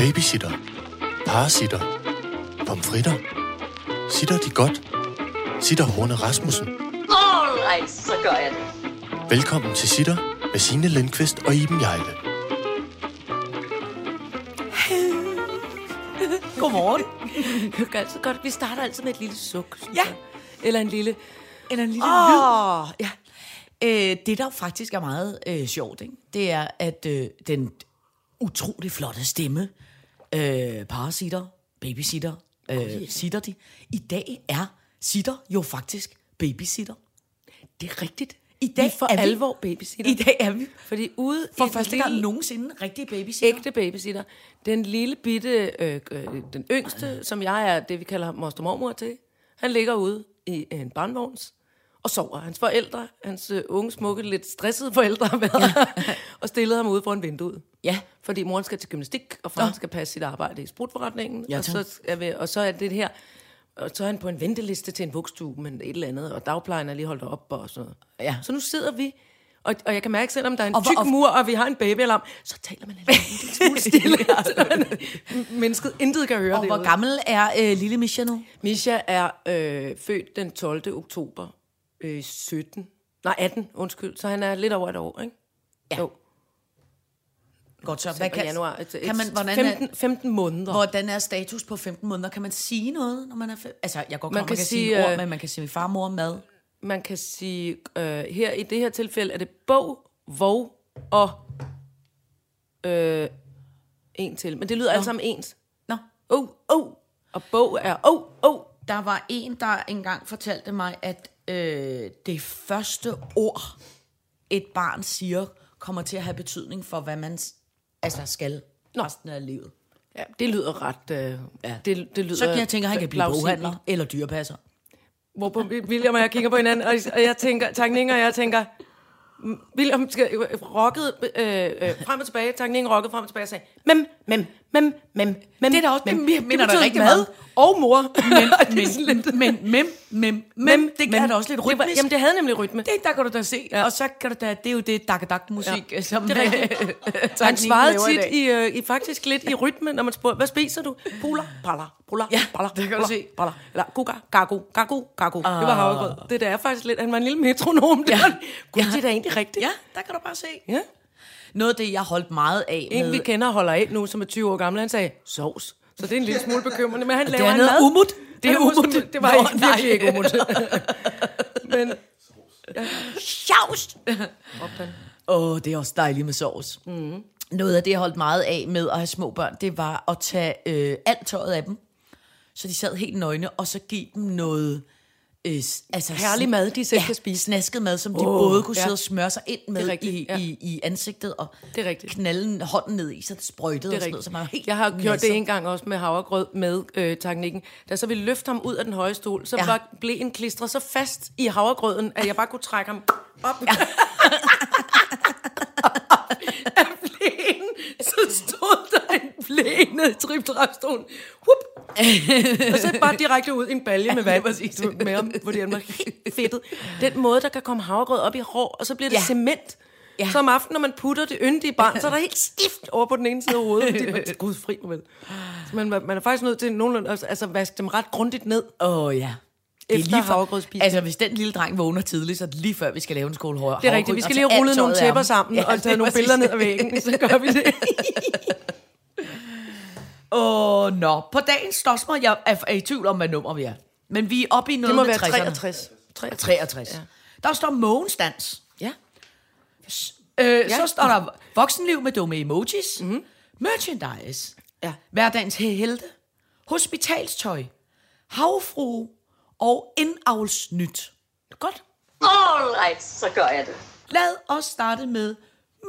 Babysitter. Parasitter. Pomfritter. Sitter de godt? Sitter Horne Rasmussen. Alright, så gør jeg det. Velkommen til Sitter med Signe Lindqvist og Iben Jejle. Godmorgen. Det er altid godt. Vi starter altid med et lille suk. synes Ja. jeg. Eller en lille... Eller en lille Åh, lyd. Ja. Øh, det, der faktisk er meget øh, sjovt, ikke? det er, at øh, den utrolig flotte stemme, øh, parasitter, babysitter, øh, sitter de, i dag er sitter jo faktisk babysitter. Det er rigtigt. I dag vi for er vi- alvor babysitter. I dag er vi Fordi ude for første gang lille- nogensinde rigtig babysitter. ægte babysitter. Den lille bitte, øh, øh, den yngste, som jeg er det, vi kalder moster mormor til, han ligger ude i en barnvogns og sover. Hans forældre, hans øh, unge, smukke, lidt stressede forældre har været ja. og stillet ham ude foran vinduet. Ja. Fordi moren skal til gymnastik, og faren skal passe sit arbejde i sprutforretningen. Ja, og, så er vi, og så er det her, og så er han på en venteliste til en vugstue, men et eller andet, og dagplejen er lige holdt op og sådan noget. Ja. Så nu sidder vi, og, og jeg kan mærke, selvom der er en Og tyk og- mur, og vi har en babyalarm, så taler man en lille smule stille. Mennesket intet kan høre Og hvor derude. gammel er øh, lille Misha nu? Misha er øh, født den 12. oktober øh, 17. Nej, 18, undskyld. Så han er lidt over et år, ikke? Ja. Jo. Godt så. Hvad kan, januar. Et, kan man, hvordan, 15, er, 15 måneder. hvordan er status på 15 måneder? Kan man sige noget, når man er fem? Altså, jeg går man, Man man kan kan sige, sige, ord, øh, men man kan sige farmor mad. Man kan sige, øh, her i det her tilfælde er det bog, vog og øh, en til. Men det lyder alt sammen ens. Nå, Oh, oh. Og bog er oh, oh. der var en, der engang fortalte mig, at øh, det første ord, et barn siger, kommer til at have betydning for, hvad man altså skal Nå. resten af livet. Ja, det lyder ret... Øh, ja. det, det lyder Så kan jeg tænke, at han kan blive boghandler eller dyrepasser. Hvorpå William og jeg kigger på hinanden, og, og jeg tænker, Tangning og jeg tænker, William skal rockede øh, øh, frem og tilbage, Tangning rockede frem og tilbage og sagde, mem, mem, mem, mem, mem. Det er da også- mem. det minder betyder rigtig mad meget. Og mor. Men, men, men, men, men, men, det er da også lidt Det rytmisk. jamen, det havde nemlig rytme. det, der kan du da se. Ja. Og så kan du da, det er jo det dak-dak-musik, ja. som Det er rigtigt. Han svarede tit i, øh, i, faktisk lidt i rytme, når man spurgte, hvad spiser du? Puller, paller, puller, Ja, paller, det kan du se. Paller. Eller guga, gago, gago, gago. Det var havregrød. Det der er faktisk lidt, han var en lille metronom. Ja. Gud, det er da egentlig rigtigt. Ja, der kan du bare se. ja. Noget af det, jeg holdt meget af En, med... vi kender holder af nu, som er 20 år gammel, han sagde, sovs. Så det er en lille smule bekymrende, men han det laver er en noget umut. Det er umut. Det var Nå, ikke, virkelig ikke umut. men, Sjovst! Åh, oh, det er også dejligt med sovs. Mm. Noget af det, jeg holdt meget af med at have små børn, det var at tage øh, alt tøjet af dem, så de sad helt nøgne, og så give dem noget... Øh, altså Herlig mad, de selv ja, kan spise. snasket mad, som de Åh, både kunne ja. sidde og smøre sig ind med rigtigt, i, ja. i, i ansigtet, og Det er rigtigt. knalde hånden ned i, så det sprøjtede Det og sådan noget, så man helt Jeg har gjort nasset. det en gang også med havregrød med øh, teknikken. Da så vi løfte ham ud af den høje stol, så Ja. ja. var, blev en klistret så fast i havregrøden, at jeg bare kunne trække ham op. Ja. plænen, så stod der en plæne triptrapstolen. Whoop! og så bare direkte ud i en balje med vand med ham, fordi han var helt fedtet. Den måde, der kan komme havregrød op i hår, og så bliver det Ja. cement. Ja. Så om aftenen, når man putter det yndige barn, så er der helt stift over på den ene side af hovedet. Fordi man, Gud fri mig vel. Så man, man er faktisk nødt til nogenlunde, altså, altså vaske dem ret grundigt ned. Åh oh, ja. Er Efter lige havregrødsspisning. altså hvis den lille dreng vågner tidligt, så er det lige før, vi skal lave en skål havregrød. Det er rigtigt. Vi skal lige have rullet nogle tæpper sammen ja, og taget nogle billeder ned af væggen. Så gør vi det. Åh, oh, nå. På dagens spørgsmål, jeg er, er i tvivl om, hvad nummer vi er. Men vi er oppe i noget Det må være 60'erne. 63. 63. 63. Ja. Der står Mogens dans. Ja. Øh, ja. Så står der voksenliv med dumme emojis. Mm. Merchandise. Ja. Hverdagens helte. Hospitalstøj. Havfrue. Og indavlsnyt. Godt. Alright, så gør jeg det. Lad os starte med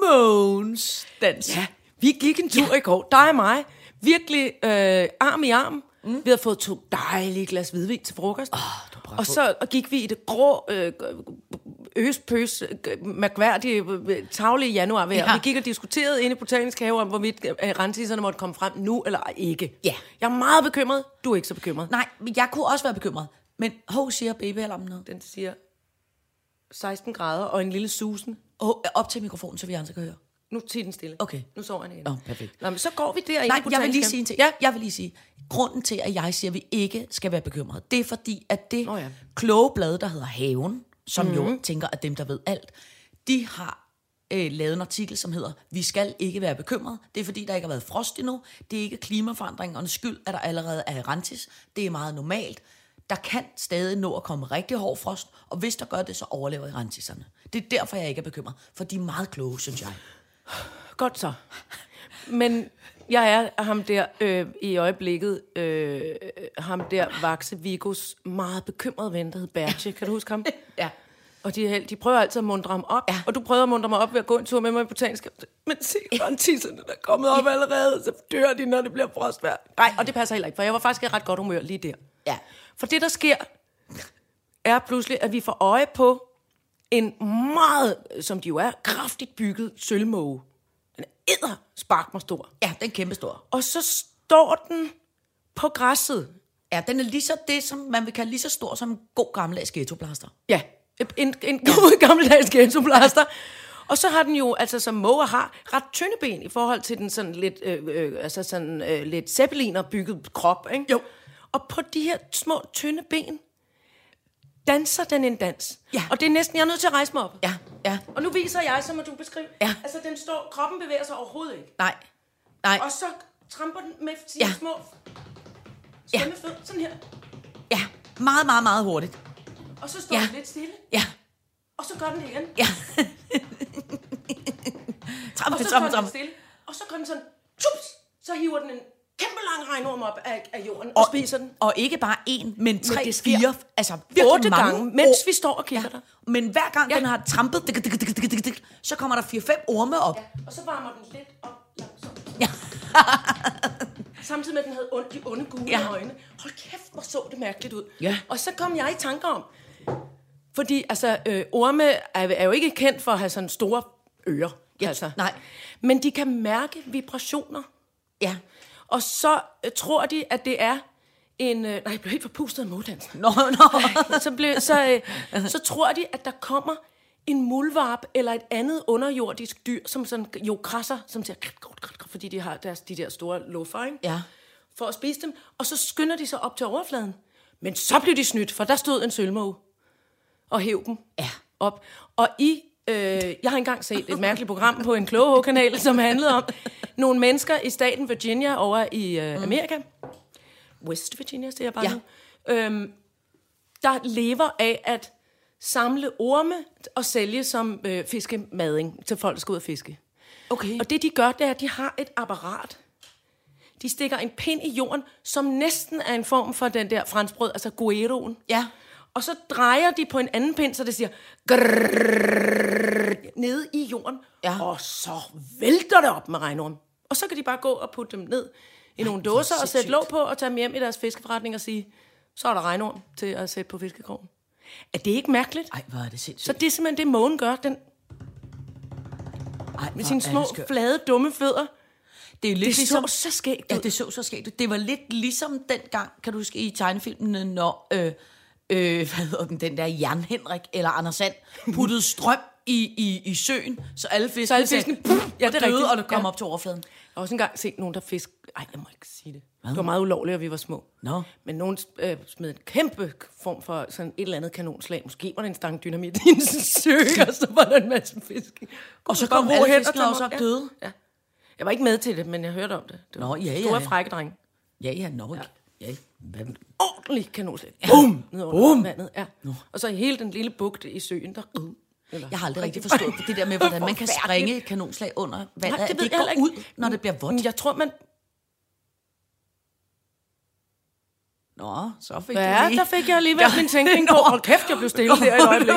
Mogens dans. Ja. Vi gik en tur ja. i går, dig og mig. Virkelig øh, arm i arm. Mm. Vi havde fået to dejlige glas hvidvin til frokost. Oh, og så og gik vi i det grå, øh, øspøs, øh, mærkværdige, øh, tavlige januar vejr. Ja. Ja. Vi gik og diskuterede inde i Botanisk Have, om hvorvidt øh, rensiserne måtte komme frem nu eller ikke. Ja. Jeg er meget bekymret. Du er ikke så bekymret. Nej, men jeg kunne også være bekymret. Men hov, siger babyalarmen noget. Den siger 16 grader og en lille susen. Oh, op til mikrofonen, så vi andre kan høre. Nu tiger den stille. Okay. Nu sover han igen. Nå, perfekt. Nå, men så går vi der Nej, jeg vil lige sige en ting. Ja. Jeg vil lige sige, grunden til, at jeg siger, at vi ikke skal være bekymrede, det er fordi, at det oh, ja. kloge blad, der hedder Haven, som mm. jo tænker, at dem, der ved alt, de har øh, lavet en artikel, som hedder, vi skal ikke være bekymrede. Det er fordi, der ikke har været frost endnu. Det er ikke klimaforandringernes skyld, at der allerede er rantis. Det er meget normalt. Der kan stadig nå at komme rigtig hård frost, og hvis der gør det, så overlever I rantiserne. Det er derfor, jeg ikke er bekymret, for de er meget kloge, synes jeg. Godt så. Men jeg er ham der øh, i øjeblikket, øh, ham der Vaxe Vigos meget bekymrede ven, der hed Bertje. Kan du huske ham? Ja. Og de, held- de prøver altid at mundre ham op. Ja. Og du prøvede at mundre mig op ved at gå en tur med mig i botanisk. Men se, grantisserne der er kommet op allerede, så dør de, når det bliver frostvejr. Nej, og det passer heller ikke, for jeg var faktisk i ret godt humør lige der. Ja. For det, der sker, er pludselig, at vi får øje på en meget, som de jo er, kraftigt bygget sølvmåge. Den er æder spark mig stor. Ja, den er kæmpestor. Og så står den på græsset. Ja, den er lige så det, som man vil kalde lige så stor som en god gammeldags ghettoplaster. Ja, en, en god gammeldags ghettoplaster. Og så har den jo, altså som måger har, ret tynde ben i forhold til den sådan lidt, øh, øh, altså sådan øh, lidt zeppeliner bygget krop, ikke? Jo. Og på de her små, tynde ben, danser den en dans. Ja. Og det er næsten, jeg er nødt til at rejse mig op. Ja, ja, Og nu viser jeg, så må du beskrive. Ja. Altså, den står, kroppen bevæger sig overhovedet ikke. nej, nej, Og så tramper den med sine Ja. små Ja. slemme fødder, sådan her. ja, meget, meget, meget hurtigt. Og så står Ja. den lidt stille, Ja, og så gør den det igen. ja. Og tramme, så den tramme. stille, og så gør den sådan, tups, så hiver den en kæmpe lang regnorm op af, af jorden og, Og, spiser den. og ikke bare en, men tre, sker fire, altså Otte mange gange, mens vi står og kigger der. Men hver gang Ja. ja. den har trampet, dik, dik, dik, dik, dik, dik, så kommer der fire-fem orme op. Ja, og så varmer den lidt op langsomt. Ja. Samtidig med, at den havde ondt de onde gule Ja. øjne. Hold kæft, hvor så det mærkeligt ud. Ja. Og så kom jeg i tanker om, fordi altså, øh, orme er, er jo ikke kendt for at have sådan store ører. Ja, altså. nej. Men de kan mærke vibrationer. Ja. Og så øh, tror de, at det er en... Øh, nej, jeg blev helt forpustet af moddansen. Nå, nå. så, blev, så, øh, så tror de, at der kommer en muldvarp eller et andet underjordisk dyr, som sådan jo krasser, som siger, krat, krat, krat, fordi de har deres, de der store luffer, ikke? Ja. for at spise dem, og så skynder de sig op til overfladen. Men så blev de snydt, for der stod en sølvmåge og hæv dem Ja. op. Og i, øh, jeg har engang set et mærkeligt program på en klogekanal, som handlede om nogle mennesker i staten Virginia over i øh, Amerika. West Virginia, siger jeg bare Ja. nu. Øhm, der lever af at samle orme og sælge som øh, fiskemading til folk, der skal ud og fiske. Okay. Og det de gør, det er, at de har et apparat. De stikker en pind i jorden, som næsten er en form for den der franskbrød, altså gueroen. Ja. Og så drejer de på en anden pind, så det siger grrrr, nede i jorden. Ja. Og så vælter det op med regnorm. Og så kan de bare gå og putte dem ned i nogle dåser og sætte låg på og tage dem hjem i deres fiskeforretning og sige, så er der regnorm til at sætte på fiskekrogen. Er det ikke mærkeligt? Ej, hvor er det sindssygt. Så det er simpelthen det, mågen gør. Den, Ej, med sine små, flade, dumme fødder. Det er lidt Det ligesom... så så skægt Ja, ud. det så så skægt ud. Det var lidt ligesom dengang, kan du huske, i tegnefilmene, når, øh, øh, hvad hedder den, den der Jan Henrik eller Anders Sand puttede strøm i, i, i søen, så alle fiskene, Så alle fiskene, puff, ja, det er døde, rigtigt. og det kom Ja. op til overfladen. Jeg har også engang set nogen, der fisk... Ej, jeg må ikke sige det. Det var meget ulovligt, at vi var små. Nå. Men nogen øh, smed en kæmpe form for sådan et eller andet kanonslag. Måske var det en stang dynamit i en sø, og så var der en masse fisk. Og så kom alle fiskene også op døde. Ja. Jeg var ikke med til det, men jeg hørte om det. det var Nå, ja, ja, Store ja. frække dreng. Ja, ja, nå, ja. ja. Hvad? Ordentlig kanonslag. Bum! Ned over Boom. vandet. Ja. Og så hele den lille bugt i søen, der... Eller, Jeg har aldrig rigtig forstået det der med, hvordan man kan sprænge et kanonslag under vandet. Nej, det ved det går ikke. ud, når det bliver vådt. Jeg tror, man... Nå, så fik Ja, du lige... der fik jeg alligevel min tænkning på. Hold kæft, jeg blev stille der i et øjeblik.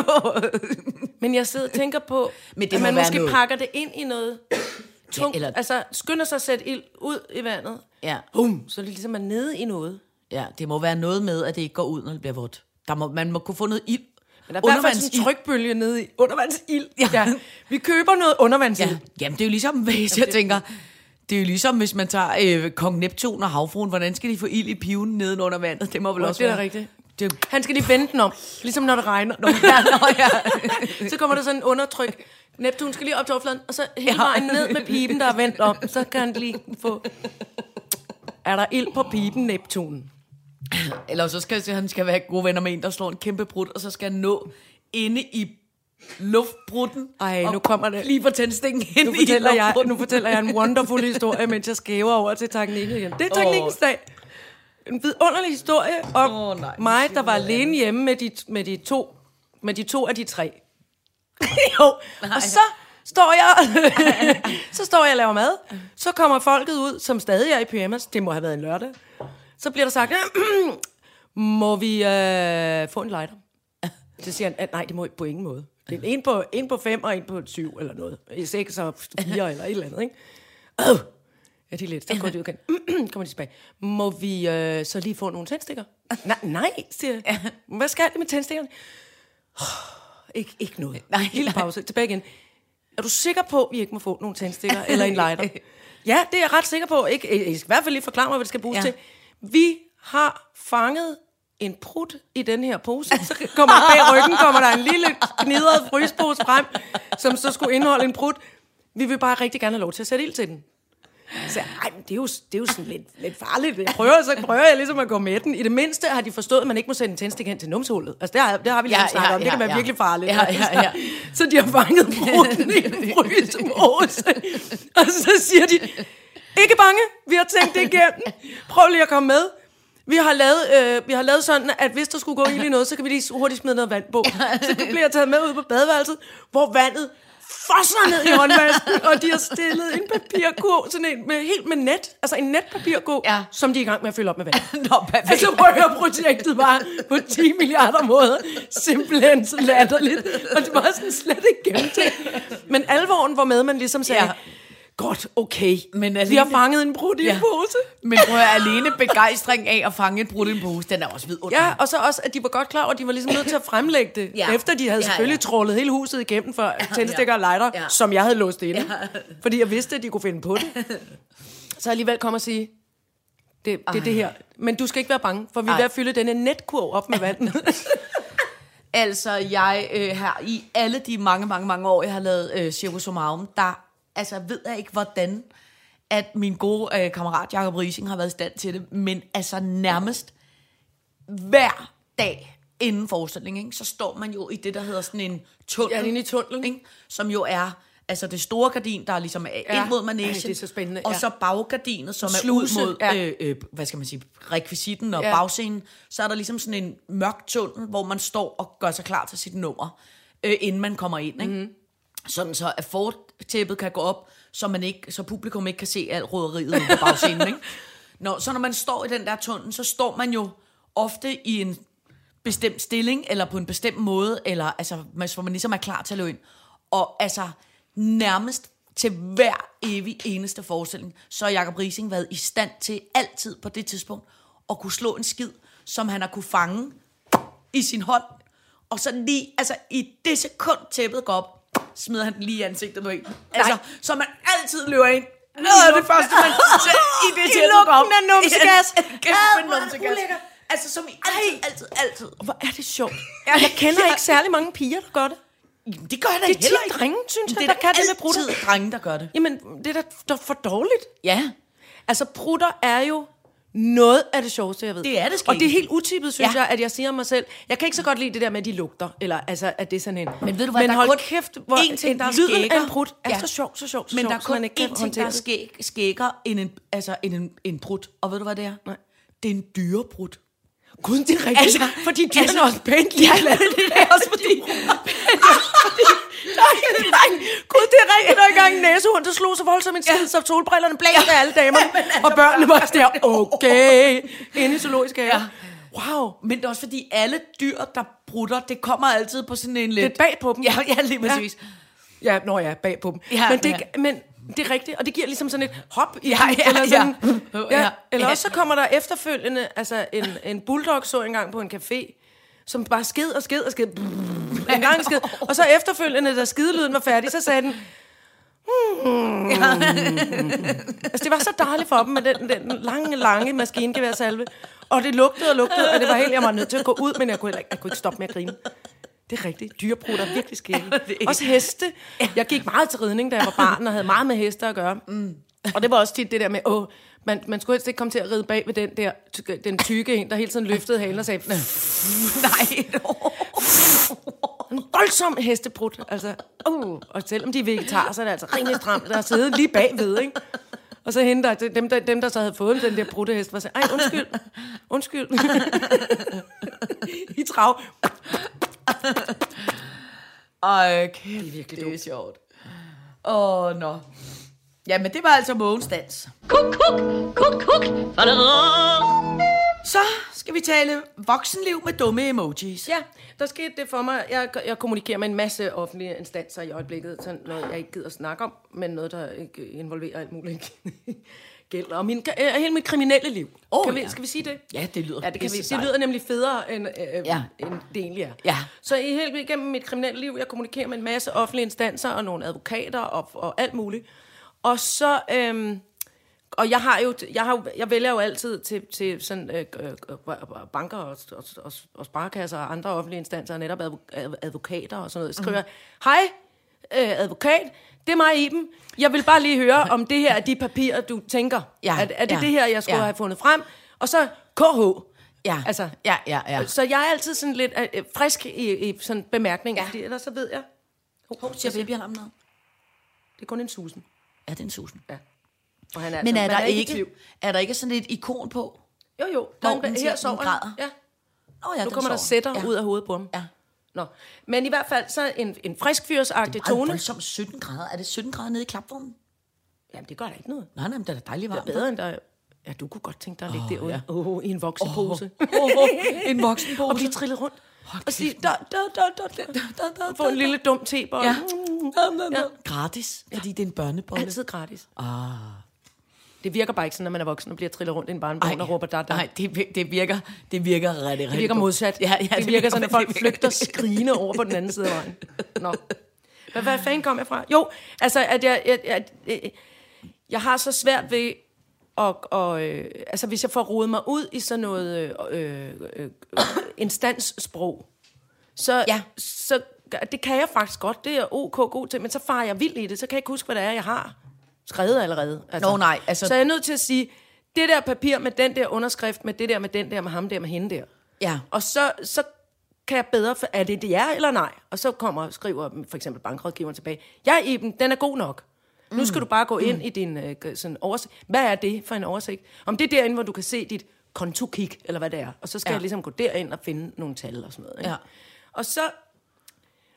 Men jeg sidder og tænker på, Men det at man måske noget- pakker det ind i noget tungt. eller- eller... Altså, skynder sig at sætte ild ud i vandet. Ja. Bum, så er det ligesom er nede i noget. Ja, det må være noget med, at det ikke går ud, når det bliver vådt. Der må, man må kunne få noget ild. Men der er sådan en trykbølge nede i undervandsild. Ja. ja. Vi køber noget undervandsild. Ja, jamen det er jo ligesom, hvis jeg tænker, det er jo ligesom, hvis man tager øh, kong Neptun og havfruen, hvordan skal de få ild i piven nedenunder vandet? Det må vel Nå, også det er være. rigtigt. Det, Han skal lige vende den om, ligesom når det regner. Nå, ja, nå, ja. så kommer der sådan en undertryk Neptun skal lige op til overfladen, og så hele vejen ned med pipen, der er vendt om. Så kan han lige få... Er der ild på pipen, Neptun? Eller så skal han skal være gode venner med en, der slår en kæmpe brud, og så skal han nå inde i luftbrutten. Ej, nu kommer det. Lige på tændstikken ind Nu i fortæller, jeg, luftbrutten. nu fortæller jeg en wonderful historie, mens jeg skæver over til teknikken igen. Det er teknikkens dag. En vidunderlig historie om oh, nej, mig, der var alene hjemme med de, med de to med de to af de tre. jo, og så står jeg så står jeg og laver mad. Så kommer folket ud, som stadig er i pyjamas. Det må have været en lørdag. Så bliver der sagt, må vi øh, få en lighter? Så siger han, nej, det må I på ingen måde. Det er en på, en på fem og en på syv eller noget. Seks og fire eller et eller andet, ikke? Øh. Ja, de er lidt. Så går de ud igen. Kommer de tilbage. Må vi øh, så lige få nogle tændstikker? nej, nej, siger jeg. Hvad skal det med tændstikkerne? Oh, ikke, ikke noget. Nej, Lille pause. Tilbage igen. Er du sikker på, at vi ikke må få nogle tændstikker eller en lighter? ja, det er jeg ret sikker på. Ikke, jeg skal i hvert fald lige forklare mig, hvad det skal bruges ja. til. Vi har fanget en prut i den her pose. Så kommer bag ryggen kommer der en lille gnidret frysepose frem, som så skulle indeholde en prut. Vi vil bare rigtig gerne have lov til at sætte ild til den. Så jeg, ej, men det er jo, det er jo sådan lidt, lidt farligt. Jeg prøver, så prøver jeg ligesom at gå med den. I det mindste har de forstået, at man ikke må sende en tændstik hen til numsehullet. Altså, det har, det har vi lige Ja, snakket ja, om. Det kan ja, være ja. virkelig farligt. Ja, ja, ja. Så de har fanget brutten i en frysepose. Og så siger de, ikke bange, vi har tænkt det igennem. Prøv lige at komme med. Vi har, lavet, øh, vi har lavet sådan, at hvis der skulle gå ild i noget, så kan vi lige hurtigt smide noget vand på. Så det bliver taget med ud på badeværelset, hvor vandet fosser ned i håndvasken, og de har stillet en papirkurv, sådan en med, helt med net, altså en netpapirkurv, Ja. som de er i gang med at fylde op med vand. Nå, perfekt. Altså prøv at høre, projektet var på 10 milliarder måder simpelthen så latterligt. Og det var sådan slet ikke gennemtænkt. Men alvoren var med, man ligesom sagde, Ja. Ja. godt, okay, Men alene- vi har fanget en brud i Ja. en pose. Men prøv at alene begejstring af at fange et brud i en pose, den er også vidunderlig. Ja, og så også, at de var godt klar over, at de var ligesom nødt til at fremlægge det, Ja. ja. efter de havde Ja, selvfølgelig ja. trålet hele huset igennem for tændstikker og lighter, Ja. ja. som jeg havde låst inde. Ja. Fordi jeg vidste, at de kunne finde på det. Så alligevel kom og sige, det, det er det her. Men du skal ikke være bange, for vi er ved at fylde denne netkurv op med vand. Altså, jeg øh, her i alle de mange, mange, mange år, jeg har lavet øh, Circus der altså, ved jeg ikke, hvordan at min gode øh, kammerat Jacob Rising har været i stand til det, men altså nærmest hver dag inden forestillingen, så står man jo i det, der hedder sådan en tunnel. Ja, inde i tunnelen. Ikke, som jo er altså det store gardin, der ligesom er Ja. ind mod managen, Ej, det er så spændende, og ja. så baggardinet, som er Sluse, ud mod, ja. øh, øh, hvad skal man sige, rekvisitten og Ja. ja. bagscenen, så er der ligesom sådan en mørk tunnel, hvor man står og gør sig klar til sit nummer, øh, inden man kommer ind. Ikke? Mm. Sådan så, at tæppet kan gå op, så, man ikke, så publikum ikke kan se alt råderiet på bagscenen. Ikke? Nå, så når man står i den der tunnel, så står man jo ofte i en bestemt stilling, eller på en bestemt måde, eller altså, hvor man ligesom er klar til at løbe ind. Og altså, nærmest til hver evig eneste forestilling, så har Jacob Rising været i stand til altid på det tidspunkt at kunne slå en skid, som han har kunne fange i sin hånd, og så lige, altså i det sekund tæppet går op, smider han den lige i ansigtet på en. Altså, så man altid løber ind. Noget af det første, man ser i det I tæppet går op. lugten af numsegas. Kæmpe er. Altså, som i altid, altid, altid. Hvor er det sjovt. Jeg kender ikke særlig mange piger, der gør det. Jamen, Det gør jeg da Det er heller ikke. drenge, synes jeg, det der er kan det med brutter. drenge, der gør det. Jamen, det er da der er for dårligt. Ja. Altså, prutter er jo noget af det sjoveste, jeg ved. Det er det Og det er skægt. helt utippet, synes Ja. ja. jeg, at jeg siger mig selv. Jeg kan ikke så godt lide det der med, at de lugter. Eller altså, at det er sådan en... Men ved du hvad, Men der er hold kun kæft, hvor én ting, der er lyden skægger. af en prut er Ja. så sjov, så sjov, så Men sjov, der er kun ikke én ting, der er skæg, skægger end en, altså, end en, en brud. Og ved du, hvad det er? Nej. Det er en dyrebrud. Gud, det er rigtigt. Altså, fordi de altså- er også pænt ligeglade. det er også fordi... Nej, nej, Gud, det er rigtigt. Der er engang en næsehund, der slog så voldsomt en skid, så solbrillerne blæste af alle damerne. Og børnene var der, okay, inde i zoologisk have. Wow. Men det er også fordi, alle dyr, der brutter, det kommer altid på sådan en lidt... Det er bag på dem. Ja, ja lige præcis. Ja, når jeg er bag på dem. Ja, men, det, ja. men det er rigtigt, og det giver ligesom sådan et hop i Ja, ja, eller sådan, ja. ja. Ja. Eller Ja. også så kommer der efterfølgende, altså en, en bulldog så engang på en café, som bare sked og sked og sked. En gang sked. Og så efterfølgende, da skidelyden var færdig, så sagde den, hmm. altså det var så dejligt for dem med den, den lange, lange maskinegeværsalve. Og det lugtede og lugtede, og det var helt, jeg var nødt til at gå ud, men jeg kunne, ikke, jeg kunne ikke stoppe med at grine. Det er rigtigt. Dyreprutter er virkelig skægge. Også heste. Jeg gik meget til ridning, da jeg var barn, og havde meget med heste at gøre. Mm. Og det var også tit det der med, åh, man, man skulle helst ikke komme til at ride bag ved den der, den tykke en, der hele tiden løftede halen og sagde, nej, en voldsom hestebrud. Altså, uh, og selvom de er vegetarer, så er det altså rimelig stramt, der sidder lige bagved, ikke? Og så hende der, dem, der, dem, der så havde fået den der brudte hest, var så, ej, undskyld, undskyld. I trav. Ej, kæft, det er virkelig det er sjovt. Åh, oh, nå. Jamen, det var altså Mogens dans. Kuk, kuk, kuk, kuk. Så skal vi tale voksenliv med dumme emojis. Ja, der skete det for mig. Jeg, jeg kommunikerer med en masse offentlige instanser i øjeblikket, sådan noget, jeg ikke gider snakke om, men noget, der ikke involverer alt muligt gæld. Og min, øh, hele mit kriminelle liv. Åh, kan vi, ja. skal vi sige det? Ja, det lyder Ja, det, kan vi, det lyder nemlig federe, end, øh, Ja. ja. end det egentlig er. Ja. Så i helt igennem mit kriminelle liv, jeg kommunikerer med en masse offentlige instanser og nogle advokater og, og alt muligt. Og så... Øhm, og jeg har jo, jeg, har, jeg vælger jo altid til, til sådan, øh, øh, øh, banker og, og, og, og sparekasser og andre offentlige instanser, og netop advo- ad- advokater og sådan noget. Jeg skriver, hej, øh, advokat, det er mig, Iben. Jeg vil bare lige høre, om det her er de papirer, du tænker. Ja, er, er det ja, det her, jeg skulle ja. have fundet frem? Og så KH. Ja, Altså, ja, ja, ja. Så jeg er altid sådan lidt øh, øh, frisk i, i sådan bemærkninger, ja. fordi ellers så ved jeg, Hov, siger babyalarmen noget? det er kun en susen. Ja, det er en susen. Ja. Og han er Men altså, er der, i ikke, er der ikke sådan et ikon på? Jo, jo. Der er Hvor den her sover græder? han. Ja. Nå, ja, Nu kommer der sætter ja. ud af hovedet på ham. Ja. Nå. Men i hvert fald så en, en frisk fyrsagtig tone. voldsomt 17 grader. Er det 17 grader nede i klapvognen? Jamen, det gør da ikke noget. Nej, nej, men det er da dejligt Det varmt. er bedre end der... Ja, du kunne godt tænke dig at ligge oh, derude ja. oh, i en voksepose. Oh, oh, en voksenpose. og blive trillet rundt. Og sige, da, da, da, da, da, da, da, få en lille dum tebold. Ja. Ja. Gratis, fordi det er en børnebolle. Altid gratis. Ah. Det virker bare ikke sådan, når man er voksen og bliver trillet rundt i en barnevogn og råber da, da. Nej, det, det, virker, det virker rigtig, rigtig Det virker modsat. Ja, ja, det, virker sådan, at folk det virker- flygter skrigende over på den anden side af vejen. Nå. Hvad, hvad fanden kom jeg fra? Jo, altså, at jeg, jeg, jeg, jeg, jeg har så svært ved at, og, øh, altså, hvis jeg får rodet mig ud i sådan noget øh, øh, instanssprog, så, Ja. så det kan jeg faktisk godt, det er ok god til, men så farer jeg vild i det, så kan jeg ikke huske, hvad det er, jeg har skrevet allerede. Altså, Nå, nej, altså- Så jeg er nødt til at sige, det der papir med den der underskrift, med det der, med den der, med ham der, med hende der. Ja. Og så, så kan jeg bedre, for, er det det er eller nej? Og så kommer og skriver for eksempel bankrådgiveren tilbage, ja Iben, den er god nok. Mm. Nu skal du bare gå ind mm. i din øh, sådan oversigt. Hvad er det for en oversigt? Om det er derinde, hvor du kan se dit kontokig, eller hvad det er. Og så skal Ja. jeg ligesom gå derind og finde nogle tal og sådan noget. Ikke? Ja. Og så,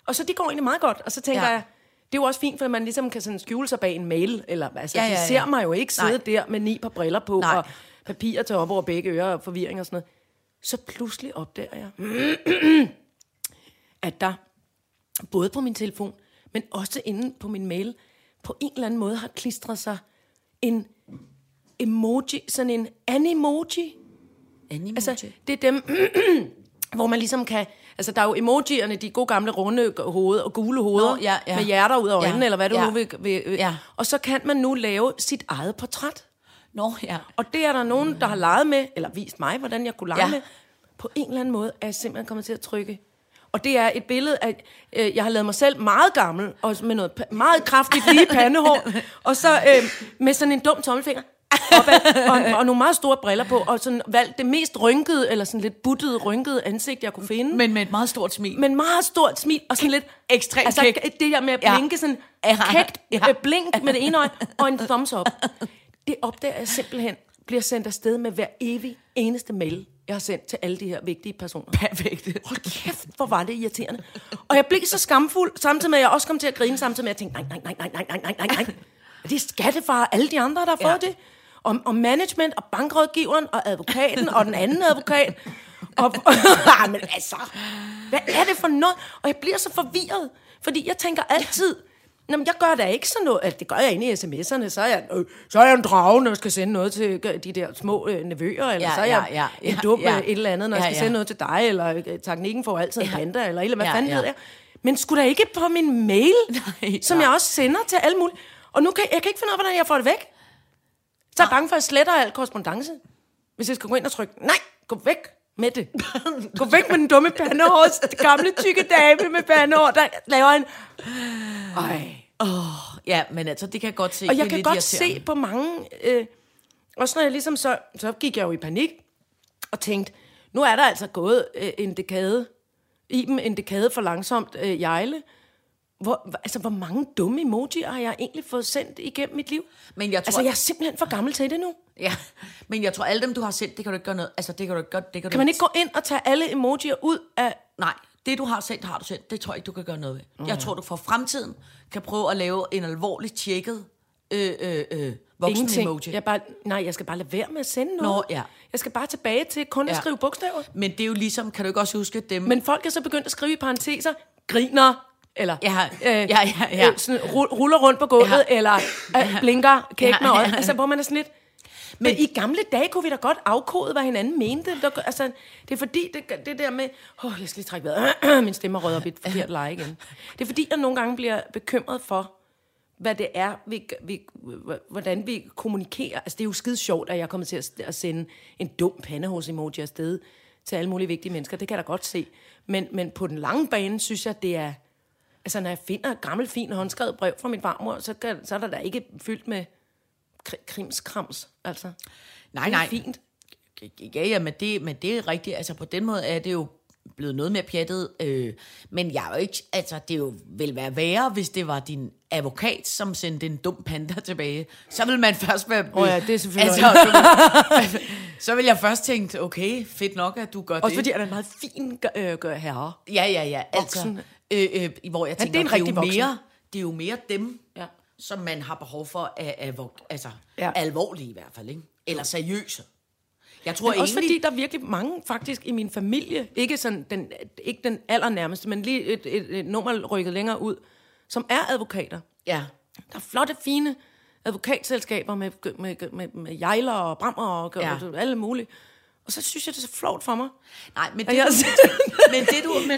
og så det går egentlig meget godt. Og så tænker Ja. jeg, det er jo også fint, for man ligesom kan sådan skjule sig bag en mail. Eller, altså, ja, ja, ja. de ser mig jo ikke sidde Nej. der med ni par briller på, Nej. og papirer til op over begge ører og forvirring og sådan noget. Så pludselig opdager jeg, at der både på min telefon, men også inde på min mail, på en eller anden måde har klistret sig en emoji, sådan en animoji. Animoji. Altså, det er dem, hvor man ligesom kan... Altså, der er jo emojierne, de gode gamle runde hoveder og gule hoveder, Nå, ja, ja. med hjerter ud af øjnene, Ja, eller hvad du ja. nu vil, vil. Ja. Og så kan man nu lave sit eget portræt. Nå, ja. Og det er der nogen, der har leget med, eller vist mig, hvordan jeg kunne lege ja. med. På en eller anden måde er jeg simpelthen kommet til at trykke. Og det er et billede af, øh, jeg har lavet mig selv meget gammel, og med noget meget kraftigt lige pandehår, og så øh, med sådan en dum tommelfinger, opad, og, og nogle meget store briller på, og sådan valgt det mest rynkede, eller sådan lidt buttede, rynkede ansigt, jeg kunne finde. Men med et meget stort smil. Men meget stort smil, og sådan lidt... Ekstremt altså, kæk. det her med at Ja. blinke sådan Ja. kægt, Ja. ja. blink med det ene øje, og en thumbs up. Det opdager jeg simpelthen, bliver sendt afsted med hver evig eneste mail, jeg har sendt til alle de her vigtige personer. Perfekt. Hold kæft, hvor var det irriterende. Og jeg blev så skamfuld, samtidig med, at jeg også kom til at grine, samtidig med, at jeg tænkte, nej, nej, nej, nej, nej, nej, nej, nej, nej. Er det skattefar og alle de andre, der har fået Ja. det? Og, og management, og bankrådgiveren, og advokaten, og den anden advokat. Og, ah, men altså, hvad er det for noget? Og jeg bliver så forvirret, fordi jeg tænker altid, Nå, men jeg gør da ikke sådan noget. Altså, det gør jeg inde i sms'erne. Så er jeg, øh, så er jeg en drage, når jeg skal sende noget til øh, de der små øh, nevøer. Eller Ja, så er jeg ja, ja, en dum ja. øh, et eller andet, når jeg Ja, skal ja. sende noget til dig. Eller øh, teknikken får altid en panda. Eller, eller hvad Ja, fanden ja. ved jeg. Men skulle da ikke på min mail, Nej, som jeg også sender til alle mulige. Og nu kan jeg kan ikke finde ud af, hvordan jeg får det væk. Så er jeg bange for, at jeg sletter al korrespondence. Hvis jeg skal gå ind og trykke, nej, gå væk. Med det. Gå væk med den dumme pandehårs, gamle tykke dame med pandehår, der laver en... Ej. Ja, men altså, det kan jeg godt se. Og jeg kan godt se på mange... Øh, også når jeg ligesom så... Så gik jeg jo i panik og tænkte, nu er der altså gået øh, en dekade. Iben en dekade for langsomt øh, jejle. Hvor, altså, hvor mange dumme emojier har jeg egentlig fået sendt igennem mit liv? Men jeg tror- Altså, jeg er simpelthen for gammel til det nu. Ja, men jeg tror, alle dem, du har sendt, det kan du ikke gøre noget. Altså, det kan du ikke gøre. Det kan, Kan man ikke gå ind og tage alle emojier ud af... Nej, det du har sendt, har du sendt. Det tror jeg ikke, du kan gøre noget ved. Mm. Jeg tror, du for fremtiden kan prøve at lave en alvorligt tjekket øh, øh, øh, voksen Ingenting. emoji. Jeg bare, nej, jeg skal bare lade være med at sende noget. Nå, ja. Jeg skal bare tilbage til kun at Ja. skrive bogstaver. Men det er jo ligesom, kan du ikke også huske dem? Men folk er så begyndt at skrive i parenteser, griner, eller Ja, øh, ja, ja, ja. Øh, sådan, ru- ruller rundt på gulvet, Ja. eller øh, blinker kæk med Ja, ja, øjet. Altså, hvor man er sådan lidt... Men i gamle dage kunne vi da godt afkode, hvad hinanden mente. Der, altså, det er fordi, det, det der med... Åh, oh, jeg skal lige trække vejret. Min stemme rød op i et forkert leje igen. Det er fordi, jeg nogle gange bliver bekymret for, hvad det er, vi, vi, hvordan vi kommunikerer. Altså, det er jo skide sjovt, at jeg er kommet til at, at sende en dum pandehårs-emoji afsted til alle mulige vigtige mennesker. Det kan jeg da godt se. Men, men på den lange bane, synes jeg, det er... Altså, når jeg finder et gammelt, fint håndskrevet brev fra min farmor, så, kan, så er der da ikke fyldt med kri- krimskrams, altså. nej, Det er nej. fint. Ja, ja, men det, men det er rigtigt. Altså, på den måde er det jo blevet noget mere pjattet. Øh, men jeg er jo ikke... Altså, det jo vil være værre, hvis det var din advokat, som sendte en dum panda tilbage. Så vil man først være... Åh ja, det er selvfølgelig altså, så, vil, jeg først tænke, okay, fedt nok, at du gør Også det. fordi han er en meget fin øh, gør herre. Ja, ja, ja. Altså, Voksen. Øh, øh, hvor jeg tænker, det er en det, er jo voksen. mere, det er jo mere dem, Ja. som man har behov for at, at, altså, Ja. ja. alvorlige i hvert fald, ikke? Eller seriøse. Jeg tror Men også egentlig, fordi der er virkelig mange faktisk i min familie, ikke, sådan den, ikke den allernærmeste, men lige et, et, et nummer rykket længere ud, som er advokater. Ja. Der er flotte, fine advokatselskaber med, med, med, med jejler og brammer og, Ja. ja. og alle mulige. Og så synes jeg, det er så flot for mig. Nej, men det, jeg- du, men det du... Men.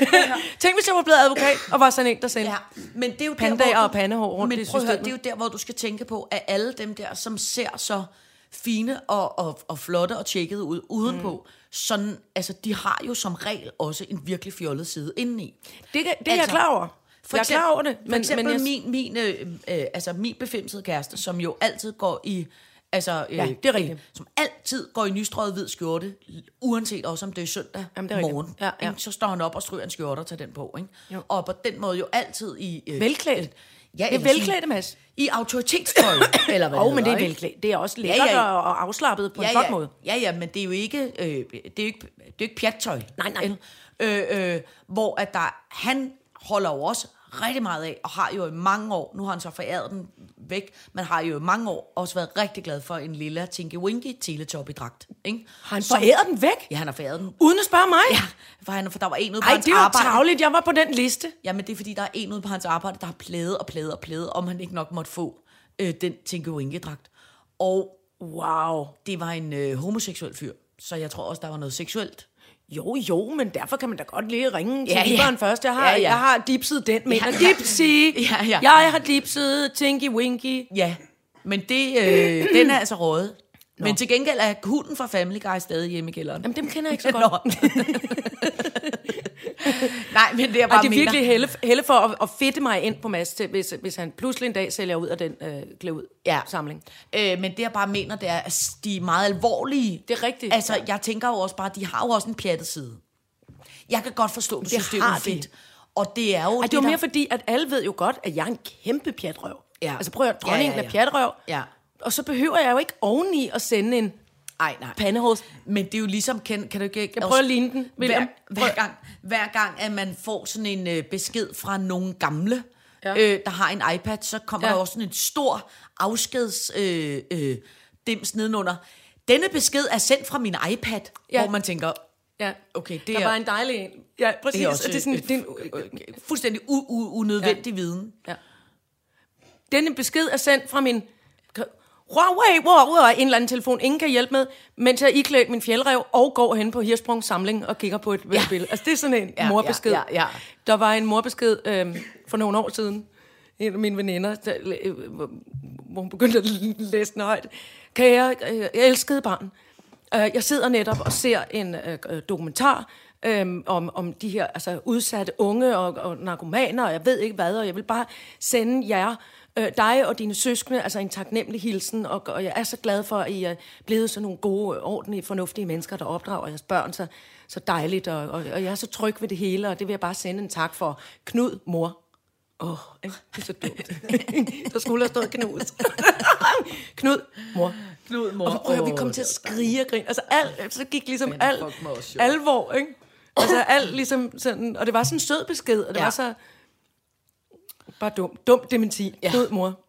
Tænk, hvis jeg var blevet advokat og var sådan en, der sendte ja, men det er jo Pandaer der, hvor og pandehår rundt men i at høre, systemet. det er jo der, hvor du skal tænke på, at alle dem der, som ser så fine og, og, og flotte og tjekkede ud udenpå, mm. sådan, altså, de har jo som regel også en virkelig fjollet side indeni. Det, det er jeg Altså, klar over. For jeg er klar over det. Men, for eksempel men jeg, min, min, øh, øh, altså min befimsede kæreste, som jo altid går i... Altså, øh, Ja, det er rigtigt. Som altid går i nystrøget hvid skjorte, uanset også om det er søndag Jamen, det er rigtigt. morgen. Ja, ja. Ikke? Så står han op og stryger en skjorte og tager den på. Ikke? Jo. Og på den måde jo altid i... Øh, Velklædt. Ja, det er velklædt, Mads. I autoritetstøj, eller hvad Åh, det men det er velklædt. Det er også lækkert ja. og og afslappet på en ja, flot ja. måde. Ja, ja, men det er jo ikke, øh, det er jo ikke, det er jo ikke pjattøj. Nej, nej. Øh, øh, hvor at der, han holder jo også rigtig meget af, og har jo i mange år, nu har han så foræret den væk, men har jo i mange år også været rigtig glad for en lille Tinky Winky teletop i dragt. Ikke? Har han foræret den væk? Ja, han har foræret den. Uden at spørge mig? Ja, for, han, for der var en ude på Ej, hans det var arbejde. travligt. Jeg var på den liste. Jamen, det er fordi, der er en ude på hans arbejde, der har plædet og plædet og plædet, om han ikke nok måtte få øh, den Tinky Winky-dragt. Og Wow. det var en øh, homoseksuel fyr, så jeg tror også, der var noget seksuelt. Jo, jo, men derfor kan man da godt lige ringe til Ja, først. Jeg har, Ja, ja, jeg har dipset den med. Ja. Dipsy. Ja, ja. Jeg har dipset Tinky Winky. Ja, men det, øh, den er altså rådet. Men til gengæld er hunden fra Family Guy stadig hjemme i kælderen. Jamen, dem kender jeg ikke så godt. Nå. Nej, men det er Ej, bare det er mener- virkelig helle, helle for at, at fedte mig ind på Mads, til, hvis, hvis han pludselig en dag sælger ud af den øh, ud Ja. samling. Øh, men det jeg bare mener, det er, at de er meget alvorlige. Det er rigtigt. Altså, jeg tænker jo også bare, de har jo også en pjattet side. Jeg kan godt forstå, at Det det er de. fedt. Og det er jo Ej, det var der- mere fordi, at alle ved jo godt, at jeg er en kæmpe pjatrøv. Ja. Altså prøv at høre, dronningen Ja, ja, er ja. pjatrøv. Ja. Og så behøver jeg jo ikke oveni at sende en Ej, nej. pandehås. Men det er jo ligesom, kan, kan du ikke... Jeg prøver at ligne den, hver, William. hver, gang, hver gang, at man får sådan en øh, besked fra nogle gamle, ja. Øh, der har en iPad, så kommer ja. Der også sådan en stor afskeds øh, øh, dims nedenunder. Denne besked er sendt fra min iPad, ja. Hvor man tænker, Ja. okay, det der er, var en dejlig en. Ja, præcis. det er også det er sådan, øh, det er en, øh, øh, fuldstændig u- u- unødvendig ja. viden. ja. Denne besked er sendt fra min Huawei, Huawei, en eller anden telefon, ingen kan hjælpe med, mens jeg iklædt min fjeldrev og går hen på Hirsprungs samling og kigger på et ja. billede. Altså det er sådan en Ja, morbesked. ja, ja, ja. Der var en morbesked øhm, for nogle år siden, en af mine veninder, der, øh, hvor hvor hun begyndte at læse den højt. Kære, øh, jeg elskede barn. Øh, jeg sidder netop og ser en øh, øh, dokumentar øh, om, om de her altså, udsatte unge og, og narkomaner, og jeg ved ikke hvad, og jeg vil bare sende jer, øh, dig og dine søskende, altså en taknemmelig hilsen, og, og jeg er så glad for, at I er blevet sådan nogle gode, ordentlige, fornuftige mennesker, der opdrager jeres børn så, så dejligt, og, og, og jeg er så tryg ved det hele, og det vil jeg bare sende en tak for. Knud, mor. Åh, oh, det er så dumt. der skulle have stået knus. Knud, mor. Knud, mor. Og, og vi kom til at skrige og grine. Altså, al, så gik ligesom Men al, fuck, hvor også sjovt. alvor, ikke? Altså, alt ligesom sådan, og det var sådan en sød besked, og det ja. var så, bare dum, dum dementi. Ja. Ja. Knud, mor.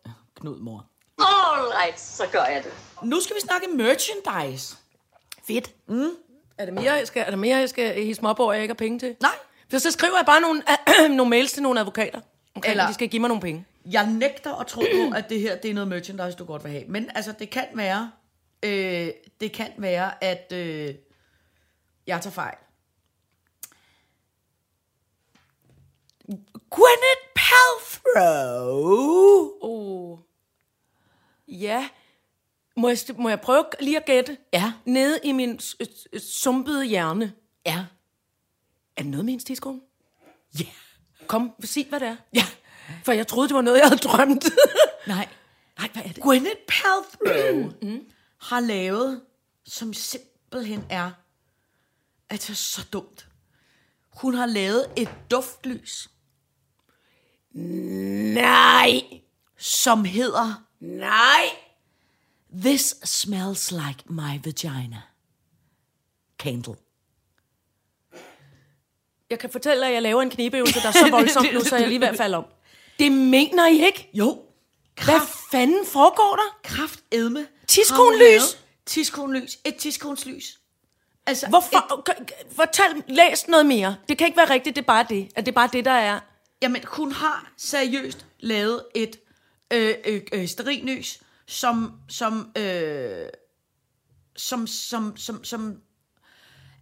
Knud, mor. All right, så gør jeg det. Nu skal vi snakke merchandise. Fedt. Mm. Er det mere, jeg skal, er der mere, jeg skal hisse mig op over, jeg ikke har penge til? Nej. For så skriver jeg bare nogle, nogle mails til nogle advokater. Okay, Eller- Eller, de skal give mig nogle penge. Jeg nægter at tro på, at det her det er noget merchandise, du godt vil have. Men altså, det kan være, øh, det kan være, at øh, jeg tager fejl. Gwyneth Paltrow. Oh. Ja. Må jeg, må jeg prøve lige at gætte? Ja. Nede i min sumpede hjerne. Ja. Er det noget med hendes tidskone? Ja. Kom, sig hvad det er. Ja. For jeg troede, det var noget, jeg havde drømt. Nej. Nej, hvad er det? Gwyneth Paltrow har lavet, som simpelthen er, er så dumt. Hun har lavet et duftlys, Nej! som hedder Nej! This smells like my vagina. Candle. Jeg kan fortælle, at jeg laver en knibeøvelse, der er så voldsomt nu, så jeg lige ved at falde om. Det mener I ikke? Jo. Hvad fanden foregår der? Kraft edme. Tiskonlys? Tiskonlys. Et tiskonslys. Altså, Hvorfor? Et, Fortæl, læs noget mere. Det kan ikke være rigtigt, det er bare det. At det er bare det, der er. Jamen, hun har seriøst lavet et øh, øh, øh, sterinlys, som, som, øh, som, som, som, som,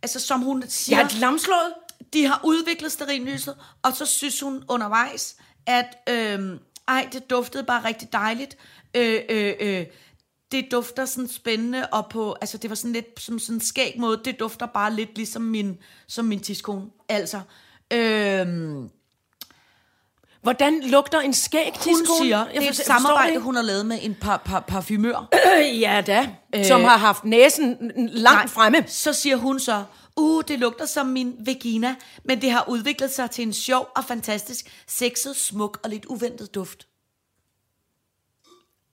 altså, som hun siger... Jeg er lamslået. de har udviklet stearinlyset, og så synes hun undervejs, at øh, ej, det duftede bare rigtig dejligt. Øh, øh, øh, det dufter sådan spændende, og på, altså det var sådan lidt som sådan en skæg måde, det dufter bare lidt ligesom min, som min tiskone. Altså, øh, Hvordan lugter en skæg hun tidskone? siger, Jeg det er et forstår- samarbejde, hun har lavet med en par, par, parfumør. Ja da. Øh, som har haft næsen langt Nej. fremme. Så siger hun så, uh, det lugter som min vagina, men det har udviklet sig til en sjov og fantastisk, sexet, smuk og lidt uventet duft.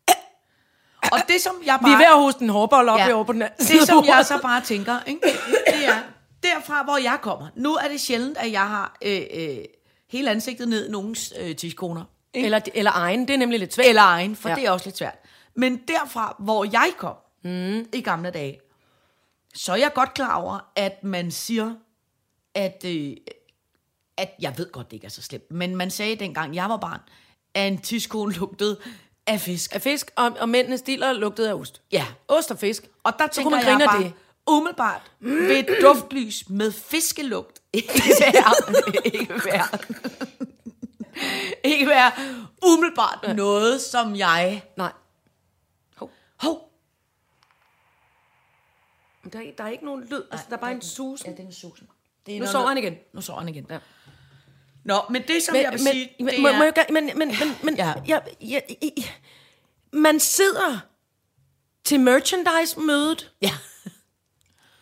Og det som jeg Vi er bare... ved at hoste en hårbold op Ja. over på den anden Det som jeg så bare tænker, ikke? det er derfra, hvor jeg kommer. Nu er det sjældent, at jeg har øh, øh, hele ansigtet ned i nogens øh, tidskoner. Eller, eller egen, det er nemlig lidt svært. Eller egen, for ja. Det er også lidt svært. Men derfra, hvor jeg kom mm. i gamle dage, så er jeg godt klar over, at man siger, at, øh, at jeg ved godt, det ikke er så slemt, men man sagde dengang, jeg var barn, at en tidskone lugtede af fisk. Af fisk, og, og mændenes diller lugtede af ost. Ja, Ost og fisk. og der Så tænker kunne man jeg bare, det. umiddelbart, ved et duftlys med fiskelugt, ikke være, ikke være, ikke være umiddelbart noget, som jeg... Nej. Hov, Men der, er, der er ikke nogen lyd. Altså, der er bare en sus. Ja, det er en susen. Det er Nu sover han igen. Nu sover han igen. Ja. Nå, men det som jeg vil sige, men, det må, er... må jeg, gøre- men, men, men, men Ja. ja. Jeg, jeg, jeg, man sidder til merchandise-mødet, Ja.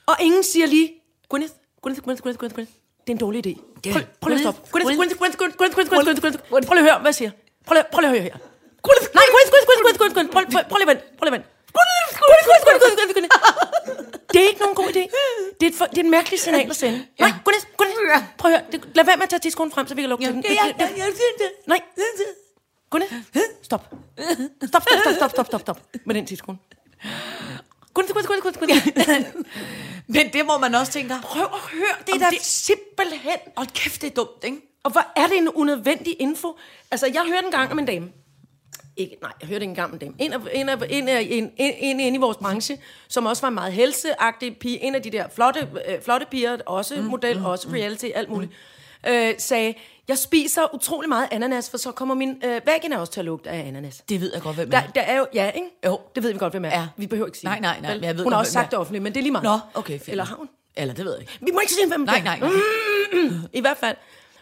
og ingen siger lige, Gwyneth, Gwyneth, Gwyneth, Gwyneth, Gwyneth. Det er en dårlig idé. Prøv, prøv lige at stoppe. Prøv lige at høre, hvad jeg siger. Prøv lige, prøv lige at høre her. Nej, Gwyneth, Gwyneth, Gwyneth, Gwyneth, Gwyneth, Gwyneth. Prøv, prøv, prøv lige at vente. Prøv lige at vente. Det er ikke nogen god idé. Det er et, for, det er et mærkeligt signal at sende. Nej, Gwyneth, Gwyneth. Prøv at høre. Det, lad være med at tage tidskolen frem, så vi kan lukke til den. Det- det- det-. Nej. Gwyneth, stop. Stop, stop, stop, stop, stop, stop, stop. Med den tidskone. Gwyneth, Gwyneth, Gwyneth, Gwyneth, Gwyneth. Men det må man også tænke, Prøv at høre, det er da det- simpelthen. hold kæft, det er dumt, ikke? Og hvor er det en unødvendig info? Altså, jeg hørte en gang om en dame. Ikke, nej, jeg hørte ikke engang om en dame. En af, en af, en af, en, en, en, en i vores branche, som også var en meget helseagtig pige. En af de der flotte, øh, flotte piger, også mm, model, mm, også reality, alt muligt. Øh, sagde, jeg spiser utrolig meget ananas, for så kommer min øh, vagina også til at lugte af ananas. Det ved jeg godt, hvem Der, er. der er jo, ja, ikke? Jo. Det ved vi godt, hvem er. Ja. Vi behøver ikke sige Nej, nej, nej, men jeg ved Hun har godt, også hvem sagt det offentligt, men det er lige meget. Nå, okay, fint. Eller har hun? Eller det ved jeg ikke. Vi må ikke sige, hvem Nej, det er. nej, nej. I hvert fald,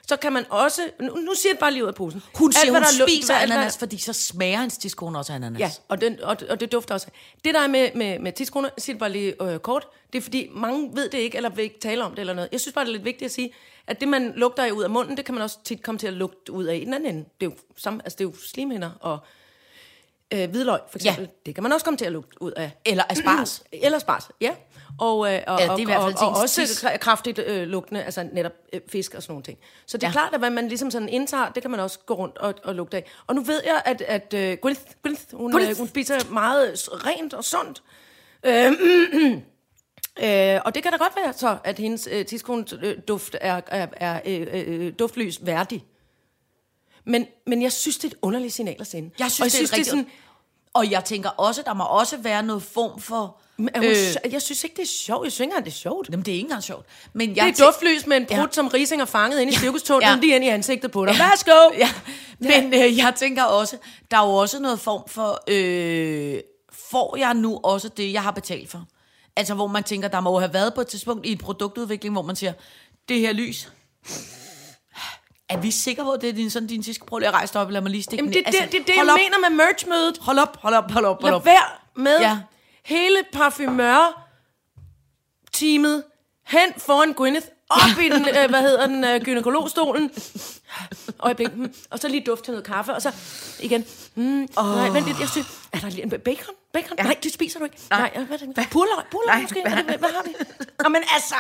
så kan man også... Nu, nu siger jeg bare lige ud af posen. Hun Alt, siger, hvad hun spiser alt, hvad- ananas, fordi så smager hans tidskone også ananas. Ja, og, den, og, og det dufter også. Det der er med, med, med tidskroner, jeg siger det bare lige øh, kort, det er fordi, mange ved det ikke, eller vil ikke tale om det eller noget. Jeg synes bare, det er lidt vigtigt at sige, at det, man lugter af ud af munden, det kan man også tit komme til at lugte ud af i den anden ende. Det er jo, samme, altså, det er jo slimhinder og øh, hvidløg, for eksempel. Ja. Det kan man også komme til at lugte ud af. Eller asparges. Eller spars, ja. Og, øh, og, Ja, det er i hvert fald og, og også kraftigt øh, lugtende, altså netop øh, fisk og sådan nogle ting. Så det er Ja. klart, at hvad man ligesom sådan indtager, det kan man også gå rundt og, og lugte af. Og nu ved jeg, at, at øh, Gwyneth, Gwyneth, hun, Gwyneth. øh, hun spiser meget rent og sundt. Øh, øh, og det kan da godt være så, at hendes øh, tidskone øh, duft er, er, er øh, øh, duftlys værdig. Men, men jeg synes, det er et underligt signal at sende. Jeg synes, og jeg det er synes, et det er sådan, Og jeg tænker også, der må også være noget form for... men er hun, øh, jeg synes ikke, det er sjovt. Jeg synes ikke engang, det er sjovt. Jamen, det er ikke engang sjovt. Men jeg Det er duftlys med en brud, Ja. ja. som Rising har fanget ind i cirkustunnelen, Ja. ja. lige ind i ansigtet på dig. Værsgo! Ja, men øh, jeg tænker også, der er jo også noget form for, øh, får jeg nu også det, jeg har betalt for? Altså, hvor man tænker, der må jo have været på et tidspunkt i en produktudvikling, hvor man siger, det her lys, er vi sikre på, at det er din, sådan din sidste prøv lige at rejse dig op, lad mig lige stikke Jamen, det, ned. det, det, det, hold jeg op, mener med merch-mødet. Hold op, hold op, hold op, hold Lad op. være med Ja. hele parfumør-teamet hen foran Gwyneth, op i den, øh, hvad hedder den, øh, gynekologstolen. Øjeblik. Mm. Og så lige duft til noget kaffe, og så igen. Mm. Oh. Nej, vent lidt, jeg synes, er der lige en bacon? Bacon? Ja. Nej, det spiser du ikke. Nej, Nej hvad er det? Purløg? Purløg Nej, måske? hvad- Hvad, har vi? Nå, men altså...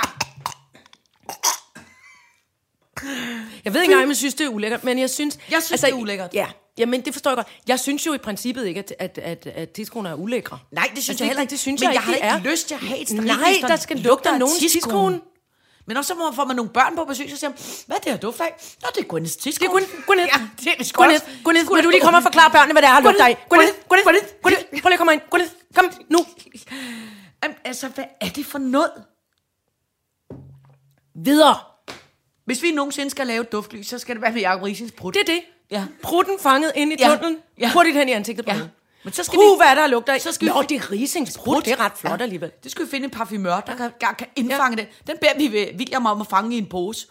Jeg ved ikke engang, om jeg synes, det er ulækkert, men jeg synes... Jeg synes, altså, det er ulækkert. Ja, jamen det forstår jeg godt. Jeg synes jo i princippet ikke, at, at, at, at tidskoner er ulækre. Nej, det synes Altså, jeg heller ikke. Det synes men jeg, jeg har ikke, ikke det er. lyst til at have et Nej, der skal lugte af nogen tidskone. Men også så får man nogle børn på besøg, så siger hvad er det her duft af? Nå, det er Gwyneths Det tidskone. er Gwyneth. Gwyneth. Ja, det er det Gwyneth. Gwyneth, vil du lige komme og forklare børnene, hvad det er, har lugter af? Gwyneth. Gwyneth. Gwyneth. Gwyneth. Prøv lige at komme ind. Gwyneth. Kom nu. Jamen, altså, hvad er det for noget? Videre. Hvis vi nogensinde skal lave et duftlys, så skal det være med Jacob Risings brud. Det er det. Ja. Prutten fanget ind i Ja. tunnelen. Ja. Hurtigt hen i ansigtet på Ja. Men så skal Puh, vi- hvad er der lugter af? så skal vi- Nå, det er Risings prut. Det er ret flot Ja. alligevel. Det skal vi finde en parfumør, der kan, der kan indfange det. Den beder vi ved William om at fange i en pose.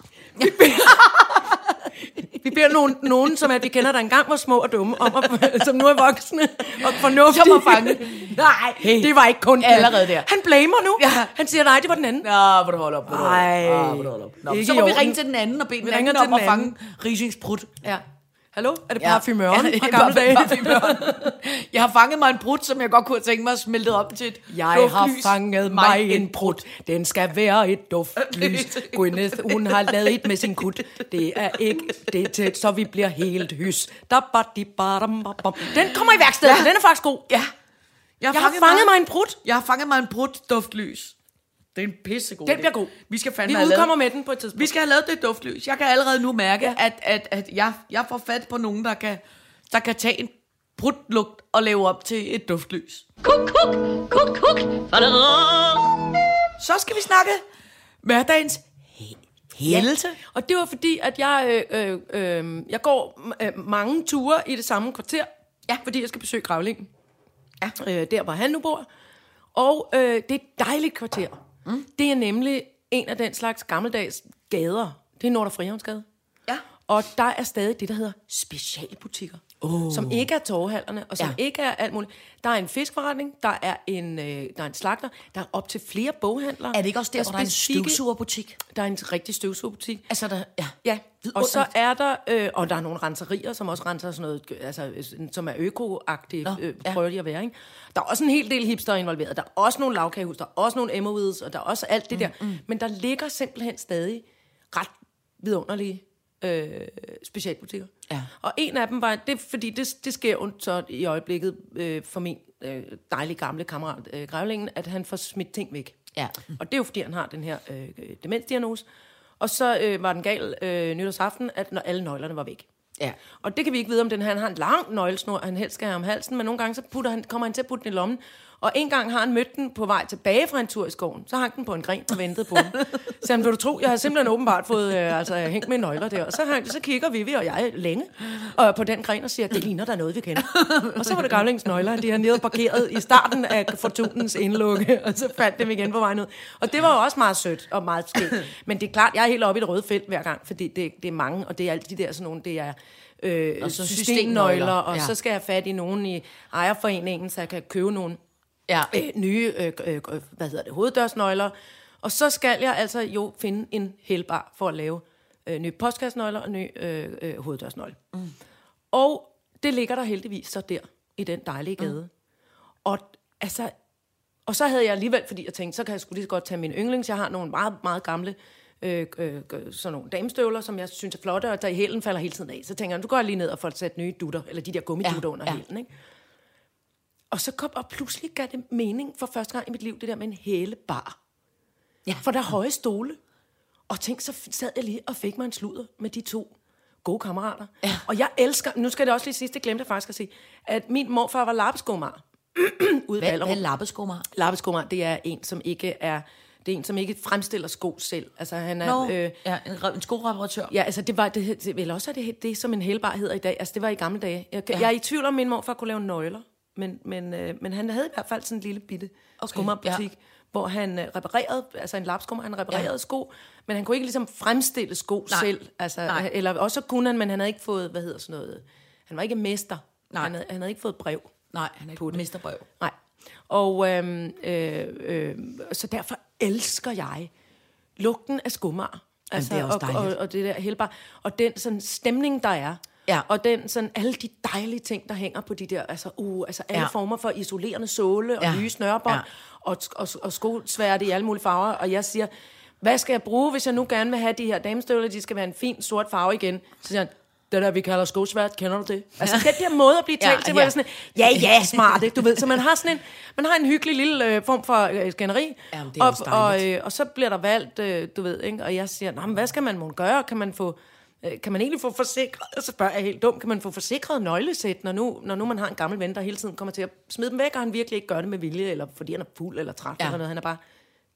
Vi beder nogen, nogen som at vi kender, der engang var små og dumme, om at, som nu er voksne og fornuftige. Som at fange. Nej, hey, det var ikke kun allerede der. Han blamer nu. Ja. Han siger, nej, det var den anden. Nå, hvor du holde op. Hvor du holde op. Ej. Ah, hvor du holde op. Nå, Ikke så må vi ringe til den anden og bede den anden om at fange Risings brud. Ja. Hallo? Er det Ja. parfumøren Ja, fra gamle dage? Jeg har fanget mig en brud, som jeg godt kunne tænkt mig at smelte op til et Jeg har duftlys. fanget mig en prut. Den skal være et duftlys. Gwyneth, hun har lavet et med sin kut. Det er ikke det til, så vi bliver helt hys. Den kommer i værkstedet, Ja. den er faktisk god. Ja. Jeg har fanget mig en prut. Jeg har fanget mig en brud duftlys. Det er en pissegod Den idé. bliver god. Vi skal fandme Vi have udkommer lavet, med den på et tidspunkt. Vi skal have lavet det duftlys. Jeg kan allerede nu mærke, ja. Ja. at, at, at jeg, jeg får fat på nogen, der kan, der kan tage en brudlugt og lave op til et duftlys. Kuk, kuk, kuk, kuk. Så skal vi snakke hverdagens hældelse. Og det var fordi, at jeg, øh, øh, øh, jeg går øh, mange ture i det samme kvarter. Ja. Fordi jeg skal besøge Gravlingen. Ja. Øh, der, hvor han nu bor. Og øh, det er et dejligt kvarter. Mm. Det er nemlig en af den slags gammeldags gader. Det er Nordre Frihavnsgade. Ja. Og der er stadig det, der hedder specialbutikker. Oh. Som ikke er torvehallerne, og som Ja. ikke er alt muligt. Der er en fiskforretning, der er en, øh, der er en slagter, der er op til flere boghandlere. Er det ikke også der, hvor der er en støvsugerbutik? Der er en rigtig støvsugerbutik. Altså, der, ja. Ja, og så er der, øh, og der er nogle renserier, som også renser sådan noget, altså, sådan- som er øko-agtige, Nå, øh, ja. prøver de at være, ikke? Der er også en hel del hipster involveret, der er også nogle lavkagehus, der er også nogle Emmawids, og der er også alt det der. Mm, mm. Men der ligger simpelthen stadig ret vidunderlige øh, specialbutikker. Ja. Og en af dem var, det fordi det, det sker jo så i øjeblikket øh, for min øh, dejlige gamle kammerat øh, Grævlingen, at han får smidt ting væk. Ja. Og det er jo fordi, han har den her øh, demensdiagnose. Og så øh, var den gal øh, nytårsaften, at når alle nøglerne var væk. Ja. Og det kan vi ikke vide, om den han har en lang nøglesnor, han helst skal have om halsen, men nogle gange så putter han, kommer han til at putte den i lommen, Og en gang har han mødt den på vej tilbage fra en tur i skoven. Så hang den på en gren og ventede på ham. Så han, vil du tro, jeg har simpelthen åbenbart fået øh, altså, hængt med nøgler der. Og så, hang, så kigger Vivi og jeg længe og på den gren og siger, det ligner der noget, vi kender. Og så var det gamlings nøgler, de har nede parkeret i starten af fortunens indlukke, og så fandt dem igen på vejen ud. Og det var jo også meget sødt og meget skægt. Men det er klart, jeg er helt oppe i det røde felt hver gang, fordi det, det er mange, og det er alt de der sådan nogle, det er øh, Og så systemnøgler, systemnøgler, og ja. så skal jeg have fat i nogen i ejerforeningen, så jeg kan købe nogle Ja. øh, nye øh, øh, hvad hedder det, hoveddørsnøgler. Og så skal jeg altså jo finde en helbar for at lave øh, nye postkassenøgler og nye øh, øh, hoveddørsnøgle. Mm. Og det ligger der heldigvis så der, i den dejlige gade. Mm. Og, altså, og så havde jeg alligevel, fordi jeg tænkte, så kan jeg sgu lige så godt tage min yndlings. Jeg har nogle meget, meget gamle øh, øh, sådan nogle damestøvler, som jeg synes er flotte, og der i hælen falder hele tiden af. Så tænker jeg, du går lige ned og får sat nye dutter, eller de der gummidutter Ja, under ja. hælen, ikke? Og så kom, og pludselig gav det mening for første gang i mit liv, det der med en hælebar. Ja. For der er høje stole. Og tænk, så sad jeg lige og fik mig en sludder med de to gode kammerater. Ja. Og jeg elsker, nu skal det også lige sidst, det glemte jeg faktisk at sige, at min morfar var lappeskomar. ude Hvad, hvad er lappeskummer? Lappeskomar, det er en, som ikke er, det er en, som ikke fremstiller sko selv. Altså han er, Nå, øh, ja, en, en skoreparatør. Ja, altså det var, det, det, vel også er det, det, som en helbar hedder i dag. Altså det var i gamle dage. Jeg, ja. jeg er i tvivl om, min morfar kunne lave nøgler. Men, men, øh, men han havde i hvert fald sådan en lille bitte okay, skummerbutik, ja. hvor han øh, reparerede, altså en lapskummer, han reparerede ja. sko, men han kunne ikke ligesom fremstille sko Nej. selv. Altså, Nej. Eller også så kunne han, men han havde ikke fået, hvad hedder sådan noget, han var ikke mester. Nej. Han havde, han havde ikke fået brev. Nej, han er ikke misterbrev. Nej. Og øhm, øh, øh, så derfor elsker jeg lugten af skummer. Altså, det er også og, og, og, det der helbar. Og den sådan stemning, der er. Ja. Og den sådan, alle de dejlige ting, der hænger på de der, altså, uh, altså alle Ja. ja. former for isolerende såle og Ja. nye snørebånd Ja. og, og, og skosværte i alle mulige farver. Og jeg siger, hvad skal jeg bruge, hvis jeg nu gerne vil have de her damestøvler, de skal være en fin sort farve igen. Så siger han, det der, vi kalder skosvært, kender du det? Altså, den der måde at blive Ja, talt til, hvor ja. jeg sådan, ja, ja, smart, ikke? Du ved, så man har sådan en, man har en hyggelig lille øh, form for øh, skænderi. Er og, og, øh, og så bliver der valgt, øh, du ved, ikke? Og jeg siger, Nå, men hvad skal man mon gøre? Kan man få, kan man egentlig få forsikret, så spørger jeg helt dumt, kan man få forsikret nøglesæt, når nu, når nu man har en gammel ven, der hele tiden kommer til at smide dem væk, og han virkelig ikke gør det med vilje, eller fordi han er fuld eller træt, Ja. ja. eller noget. Han er bare,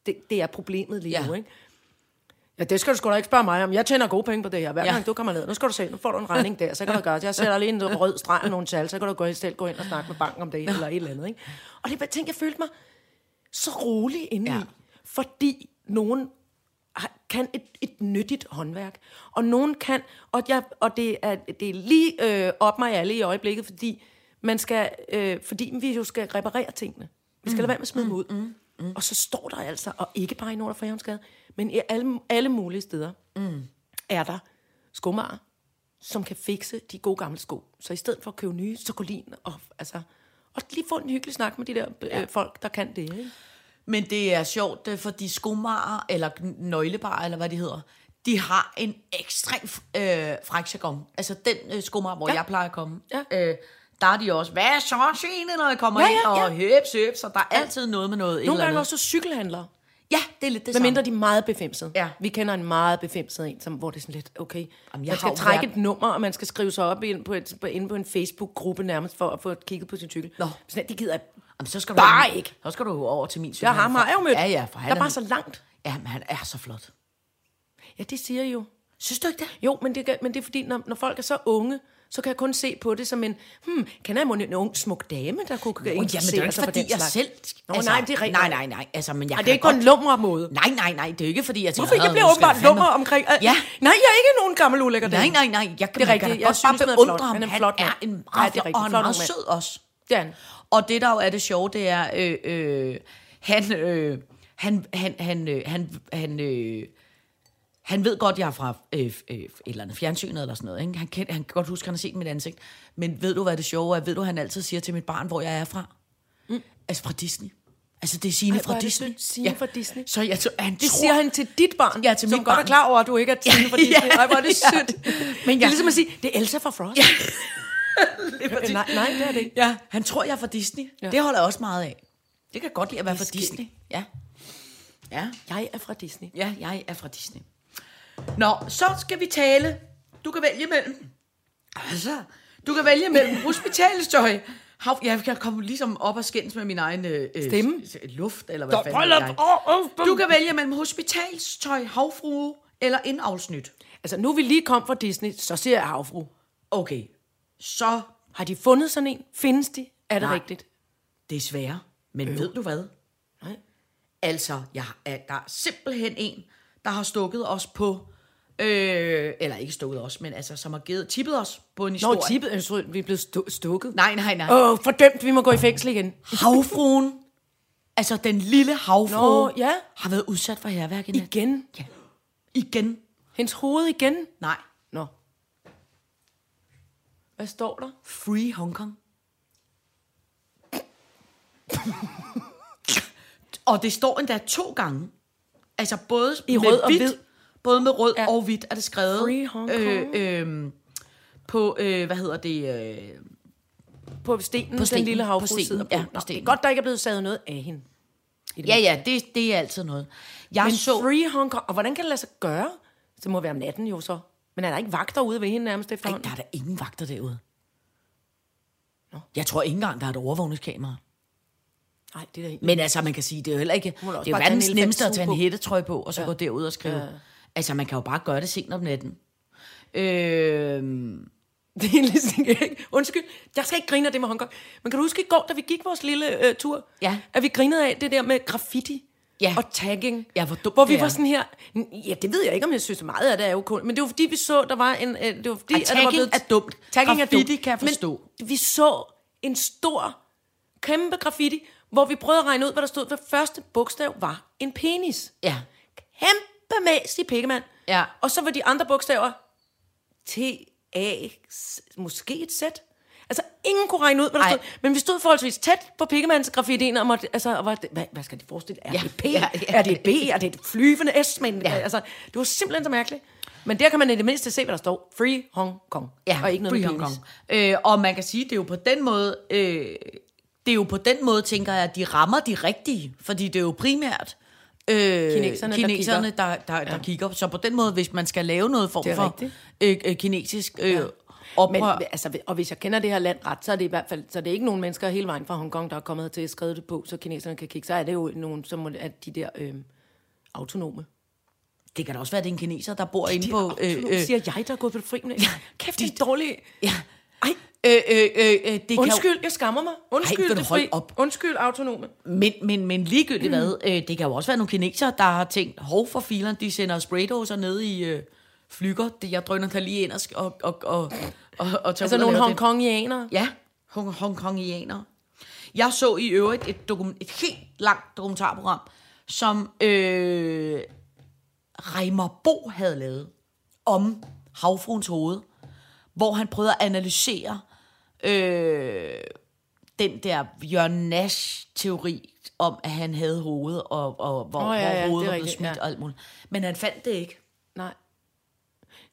det, det er problemet lige Ja. nu, ikke? Ja, det skal du sgu da ikke spørge mig om. Jeg tjener gode penge på det her. Hver Ja. gang du kommer ned, nu skal du se, nu får du en regning der, så kan du gøre det. Jeg sætter lige en rød streg og nogle tal, så kan du gå, selv gå ind og snakke med banken om det, eller et eller andet. Ikke? Og det bare ting, jeg følte mig så rolig indeni, Ja. ja. fordi nogen kan et, et nyttigt håndværk, og nogen kan, og, jeg, og det, er, det er lige øh, op mig alle i øjeblikket, fordi man skal, øh, fordi vi jo skal reparere tingene. Vi skal lade være med at smide dem ud. Mm, mm. Og så står der altså, og ikke bare i Nord- og Frihavnsgade, men i alle, alle mulige steder, mm. er der skomager, som kan fikse de gode gamle sko. Så i stedet for at købe nye, så gå lige og, altså, og lige få en hyggelig snak med de der øh, folk, der kan det. Ikke? Men det er sjovt, øh, fordi skomarer, eller nøglebarer, eller hvad de hedder, de har en ekstrem øh, fræk jargon. Altså den øh, skomager, hvor ja. Ja. jeg plejer at komme, Ja. øh, der er de også, hvad er så sine, når jeg kommer Ja, ind, ja, ja. og høb, søb, så der er altid noget med noget. et Nogle gange også cykelhandlere. Ja, det er lidt det Hvad mindre de er meget befimsede. Ja. Vi kender en meget befimset en, som, hvor det er sådan lidt, okay, Jamen, jeg man skal trække været- et nummer, og man skal skrive sig op ind på, et, på, inde på en Facebook-gruppe nærmest, for at få kigget på sin cykel. Nå. Sådan, det gider. Jamen, så skal du Bare ikke. Så skal du over til min cykel. Jeg har mig jo mødt. Ja, ja, for han der er bare så langt. Ja, men han er så flot. Ja, det siger jeg jo. Synes du ikke det? Jo, men det, men det er fordi, når, når folk er så unge, så kan jeg kun se på det som en, hmm, kan jeg en ung smuk dame, der kunne Oh, jamen, det er ikke, fordi jeg slags? selv... Nå, nej, det er rigtigt. Nej, nej, nej. Altså, men jeg Ej, det er ikke godt... på en lummer måde. Nej, nej, nej. Det er ikke, fordi jeg tænker... Hvorfor ikke? Jeg "Åh, bliver åbenbart jeg fandme-" lummer omkring... Øh, Ja. Nej, jeg er ikke nogen gammel ulækker Nej, nej, nej. Jeg kan, Det er rigtigt. Jeg synes, han er flot. ham. Han er Han flot er en Ja, det er rigtigt. og han er meget sød også. Det er han. Og det, der jo er det sjove, det er, øh, øh, han, øh, han, han, han, øh, han, han, øh, han ved godt, jeg er fra øh, øh, et eller andet fjernsynet eller sådan noget. Ikke? Han, kan, han kan godt huske, at han har set mit ansigt. Men ved du, hvad det sjove er? Ved du, han altid siger til mit barn, hvor jeg er fra? Mm. Altså fra Disney. Altså, det er Signe Ej, fra er det Disney. Signe fra Disney. Så jeg tror, han Det tror, siger han til dit barn, Ja, til som mit godt er barn. klar over, at du ikke er Tine fra Disney. ja, Ej, hvor er det ja. sødt. Men det er ligesom at sige, det er Elsa fra Frost. Ja. nej, nej, det er det ikke. Ja, han tror, jeg er fra Disney. Ja. Det holder jeg også meget af. Det kan godt lide at være fra. Disney. Ja. Ja. Jeg er fra Disney. Ja, jeg er fra Disney. Nå, så skal vi tale. Du kan vælge mellem... Altså, du kan vælge mellem hospitalstøj Hav, jeg kan komme ligesom op og skændes med min egen øh, øh, Stemme? luft, eller hvad fanden jeg. Du kan vælge mellem hospitalstøj, havfrue eller indavlsnyt. Altså, nu vi lige kom fra Disney, så siger jeg havfru. Okay, så Har de fundet sådan en? Findes de? Er det Nej. rigtigt? desværre. Men øh. ved du hvad? Nej. Altså, jeg, er, der er simpelthen en, der har stukket os på... Øh, eller ikke stukket os, men altså, som har givet, tippet os på en historie. Nå, tippet, jeg tror, vi er blevet stu- stukket. Nej, nej, nej. Åh, oh, fordømt, vi må gå i fængsel igen. Havfruen, altså den lille havfrue, Nå, ja. har været udsat for herværk i nat. Igen. Ja. Igen. Hendes hoved igen. Nej. Nå. Hvad står der? Free Hong Kong. og det står endda to gange. Altså både I med rød og hvid. Både med rød Ja. og hvidt er det skrevet. Free Hong Kong. Øh, øh, på, øh, hvad hedder det? Øh, På stenen, På stenen, den lille havfru sidder på. ja, Nå, på det er godt, der ikke er blevet savet noget af hende. Ja, ja, det, det er altid noget. Jeg Men så... Free Hong Kong, og hvordan kan det lade sig gøre? Det må være om natten jo så. Men er der ikke vagter ude ved hende nærmest efterhånden? der er der ingen vagter derude. Jeg tror ikke engang, der er et overvågningskamera. Nej, det er der ikke. Men altså, man kan sige, det er jo heller ikke... Det er jo verdens nemmeste at tage en hættetrøje på, og så ja. gå derud og skrive. Ja. Altså, man kan jo bare gøre det sent om natten. Øh, Det er ligesom, ikke? Undskyld, jeg skal ikke grine af det med Hongkong. Men kan du huske i går, da vi gik vores lille øh, tur, Ja. at vi grinede af det der med graffiti Ja. og tagging? Ja, hvor dumt Hvor vi var er. sådan her, ja, det ved jeg ikke, om jeg synes meget af det er jo kun, men det var fordi, vi så, der var en, øh, det var fordi, Ej, at der var tagging er dumt. Tagging er Graffiti dumt. kan jeg forstå. Men vi så en stor, kæmpe graffiti, hvor vi prøvede at regne ud, hvad der stod, hvad første bogstav var en penis ja. kæmpe mæsig pikkemand. Ja. Og så var de andre bogstaver T, A, måske et sæt. Altså, ingen kunne regne ud, hvad der Ej. stod. Men vi stod forholdsvis tæt på pikkemands graffitien, og måtte, altså, og var, det- hvad, hvad skal de forestille? Er Ja, det P? ja, ja, er det et B? Er det et flyvende S? Men, Ja. altså, det var simpelthen så mærkeligt. Men der kan man i det mindste se, hvad der står. Free Hong Kong. Ja, og ikke noget Free Hong. Kong. Øh, og man kan sige, det er jo på den måde, øh, det er jo på den måde, tænker jeg, at de rammer de rigtige, fordi det er jo primært øh, Kineserne, der kineserne kigger. der, der, der, der kigger. Så på den måde, hvis man skal lave noget form for øh, øh, kinesisk øh, Men, oprør, altså, og hvis jeg kender det her land ret, så er det i hvert fald, så er det ikke nogen mennesker hele vejen fra Hongkong, der er kommet til at skrive det på, så kineserne kan kigge. Så er det jo nogen, som er de der øh, autonome. det kan da også være, at det er en kineser, der bor inde De på... øh, øh, siger jeg, der er gået på det fri. Ja, Kæft, det er dårligt. ja, Ej, øh, øh, øh, øh, det kan undskyld, jeg skammer mig. Undskyld, du det fri. op? Undskyld, autonome. Men, men, men ligegyldigt hvad, øh, det kan jo også være nogle kinesere, der har tænkt, hov for filerne, de sender spraydåser ned i øh, flyger. Det, jeg drøner kan lige ind og, og, og, og, og tage Altså nogle hongkongianere. Ja, Hong, Hongkongianere. Jeg så i øvrigt et, dokument, et helt langt dokumentarprogram, som øh, Reimer Bo havde lavet om havfruens hoved, hvor han prøvede at analysere øh, den der Jørgen Nash-teori om, at han havde hovedet, og, og hvor, Åh, ja, ja, hvor hovedet det var blevet smidt ja. og alt muligt. Men han fandt det ikke. Nej.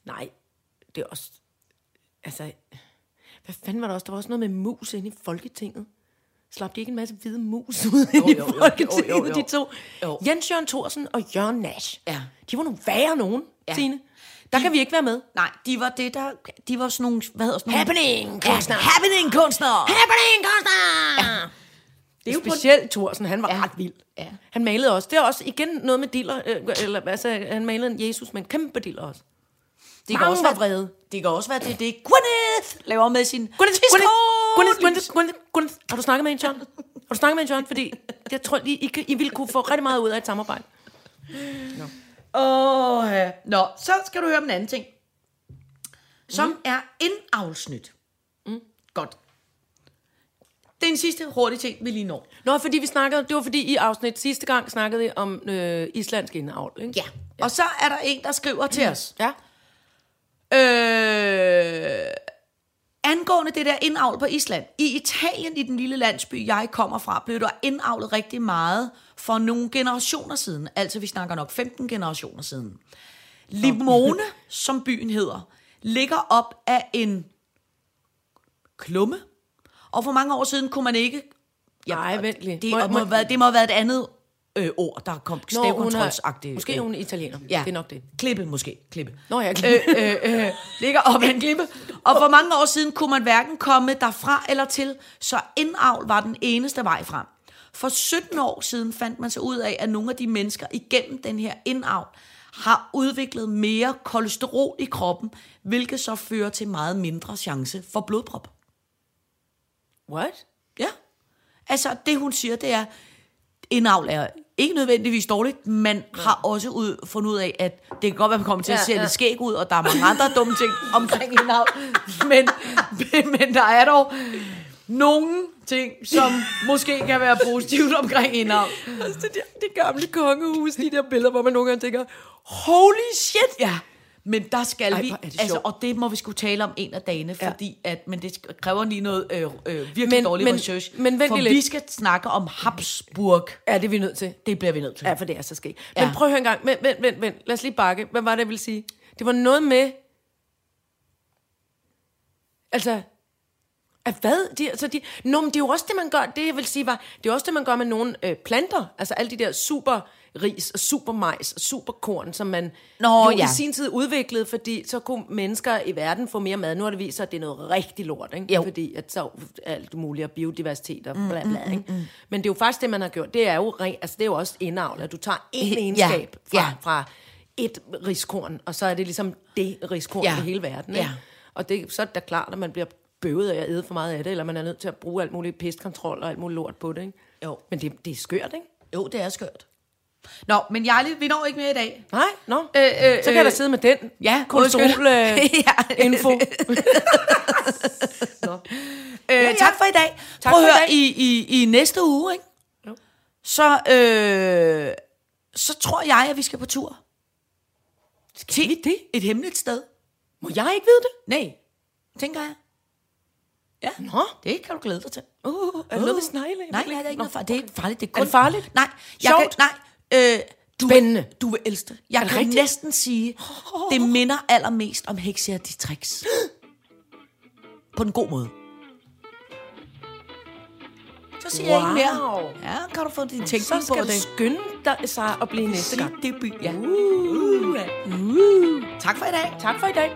Nej, det er også... Altså, hvad fanden var der også? Der var også noget med mus inde i Folketinget. Slap de ikke en masse hvide mus ud inde i jo, jo, Folketinget, jo, jo, jo. de to? Jo. Jens Jørgen Thorsen og Jørgen Nash. Ja. De var nogle værre nogen, Ja. ja. Signe. Der kan vi ikke være med. Nej, de var det der, de var sådan nogle, hvad hedder sådan nogle? Happening, kunstner. Ja, happening kunstnere. Happening, kunstner! Det er jo Specielt Thorsen, han var Ja. ja. ret vild. Ja. Han malede også. Det er også igen noget med diller. Øh, eller, altså, han malede en Jesus med en kæmpe diller også. Det Mange også være, vrede. Det kan også være, det er det, Gwyneth laver med sin Gwyneth, Gwyneth. Gwyneth, Gwyneth, Gwyneth, Gwyneth. Har du snakket med en, John? Har du snakket med en, John? Fordi jeg tror, I, I, kan- I ville kunne få rigtig meget ud af et samarbejde. Åh, ja. Nå, så skal du høre om en anden ting. Som mm. er indavlsnyt. Mm. Godt. Det er en sidste hurtig ting, vi lige når. Nå, fordi vi snakkede, det var fordi i afsnit sidste gang snakkede vi om øh, islandsk indavl, ikke? Ja. Og så er der en, der skriver til os. Ja. Øh, angående det der indavl på Island. I Italien, i den lille landsby, jeg kommer fra, blev der indavlet rigtig meget for nogle generationer siden. Altså, vi snakker nok 15 generationer siden. Limone, som byen hedder, ligger op af en klumme. Og for mange år siden kunne man ikke... Vent lige. Det må- må, det må have været et andet øh, ord, der kom hun er, stavkontrolsagtige. måske er hun italiener. Ja. Det er nok det. Klippe måske, klippe. Nå ja, øh, øh, øh, ligger op ad en klippe. Og for mange år siden kunne man hverken komme derfra eller til, så indavl var den eneste vej frem. For 17 år siden fandt man sig ud af, at nogle af de mennesker igennem den her indavl har udviklet mere kolesterol i kroppen, hvilket så fører til meget mindre chance for blodprop. What? Ja. Altså, det hun siger, det er, indavl er ikke nødvendigvis dårligt, man ja. har også ud, fundet ud af, at det kan godt være, at man kommer til at Ja, se ja. lidt skæg ud, og der er mange andre dumme ting omkring indavl. Men, men der er dog nogle ting, som måske kan være positivt omkring indavl. Altså, det, det gamle kongehus, de der billeder, hvor man nogle gange tænker, holy shit! Ja, men der skal Ej, vi, altså, og det må vi skulle tale om en af dagene, Ja. fordi at, men det kræver lige noget øh, øh, virkelig Men- dårlig men- research, men vent for lige vi lidt. skal snakke om Habsburg. Ja, det er vi nødt til. Det bliver vi nødt til. Ja, for det er så skægt. Ja. Men prøv at høre en gang. Vent, vent, vent, vent. Lad os lige bakke. Hvad var det, jeg ville sige? Det var noget med... Altså... At hvad? De, altså de, Nå, men det er jo også det, man gør. Det, jeg vil sige, var... Det er også det, man gør med nogle øh, planter. Altså alle de der super ris og super majs og super som man Nå, jo ja. i sin tid udviklede, fordi så kunne mennesker i verden få mere mad. Nu har det vist sig, at det er noget rigtig lort, ikke? Jo. Fordi at så er alt muligt, og biodiversitet og bla bla, ikke? Men det er jo faktisk det, man har gjort. Det er jo, altså, det er jo også indavl, at du tager en Ja, egenskab fra, ja. fra et riskorn, og så er det ligesom det riskorn Ja. i hele verden. Ikke? Ja. Og det, så er det da klart, at man bliver bøvet af at æde for meget af det, eller man er nødt til at bruge alt muligt pestkontrol og alt muligt lort på det. Ikke? Jo. Men det, det er skørt, ikke? Jo, det er skørt. Nå, men Jarli, vi når ikke mere i dag. Nej, nå. Øh, øh, så kan jeg da øh, sidde med den ja, kolesterol undskyld. øh, info. Øh, ja, tak for i dag. Tak Prøv at høre, i, i, i næste uge, ikke? Jo. Så, øh, så tror jeg, at vi skal på tur. Skal vi det? Et hemmeligt sted. Må jeg ikke vide det? Nej, tænker jeg. Ja, Nå. det kan du glæde dig til. Uh, er det noget med snegle? Nej, nej, det er ikke noget farligt. Det er ikke farligt. Det er, Er kun... det farligt? Nej. Jeg Sjovt? Kan, nej. Øh, du Spændende. Du vil elske det. Jeg Er det kan rigtigt? næsten sige, det minder allermest om Hexia de Tricks. På den god måde. Så siger jeg ikke mere. Wow. Ja, kan du få din tænkning Så på skal du det. skynde dig sig at blive næste gang. Debut, ja. Uh, uh. Tak for i dag. Tak for i dag.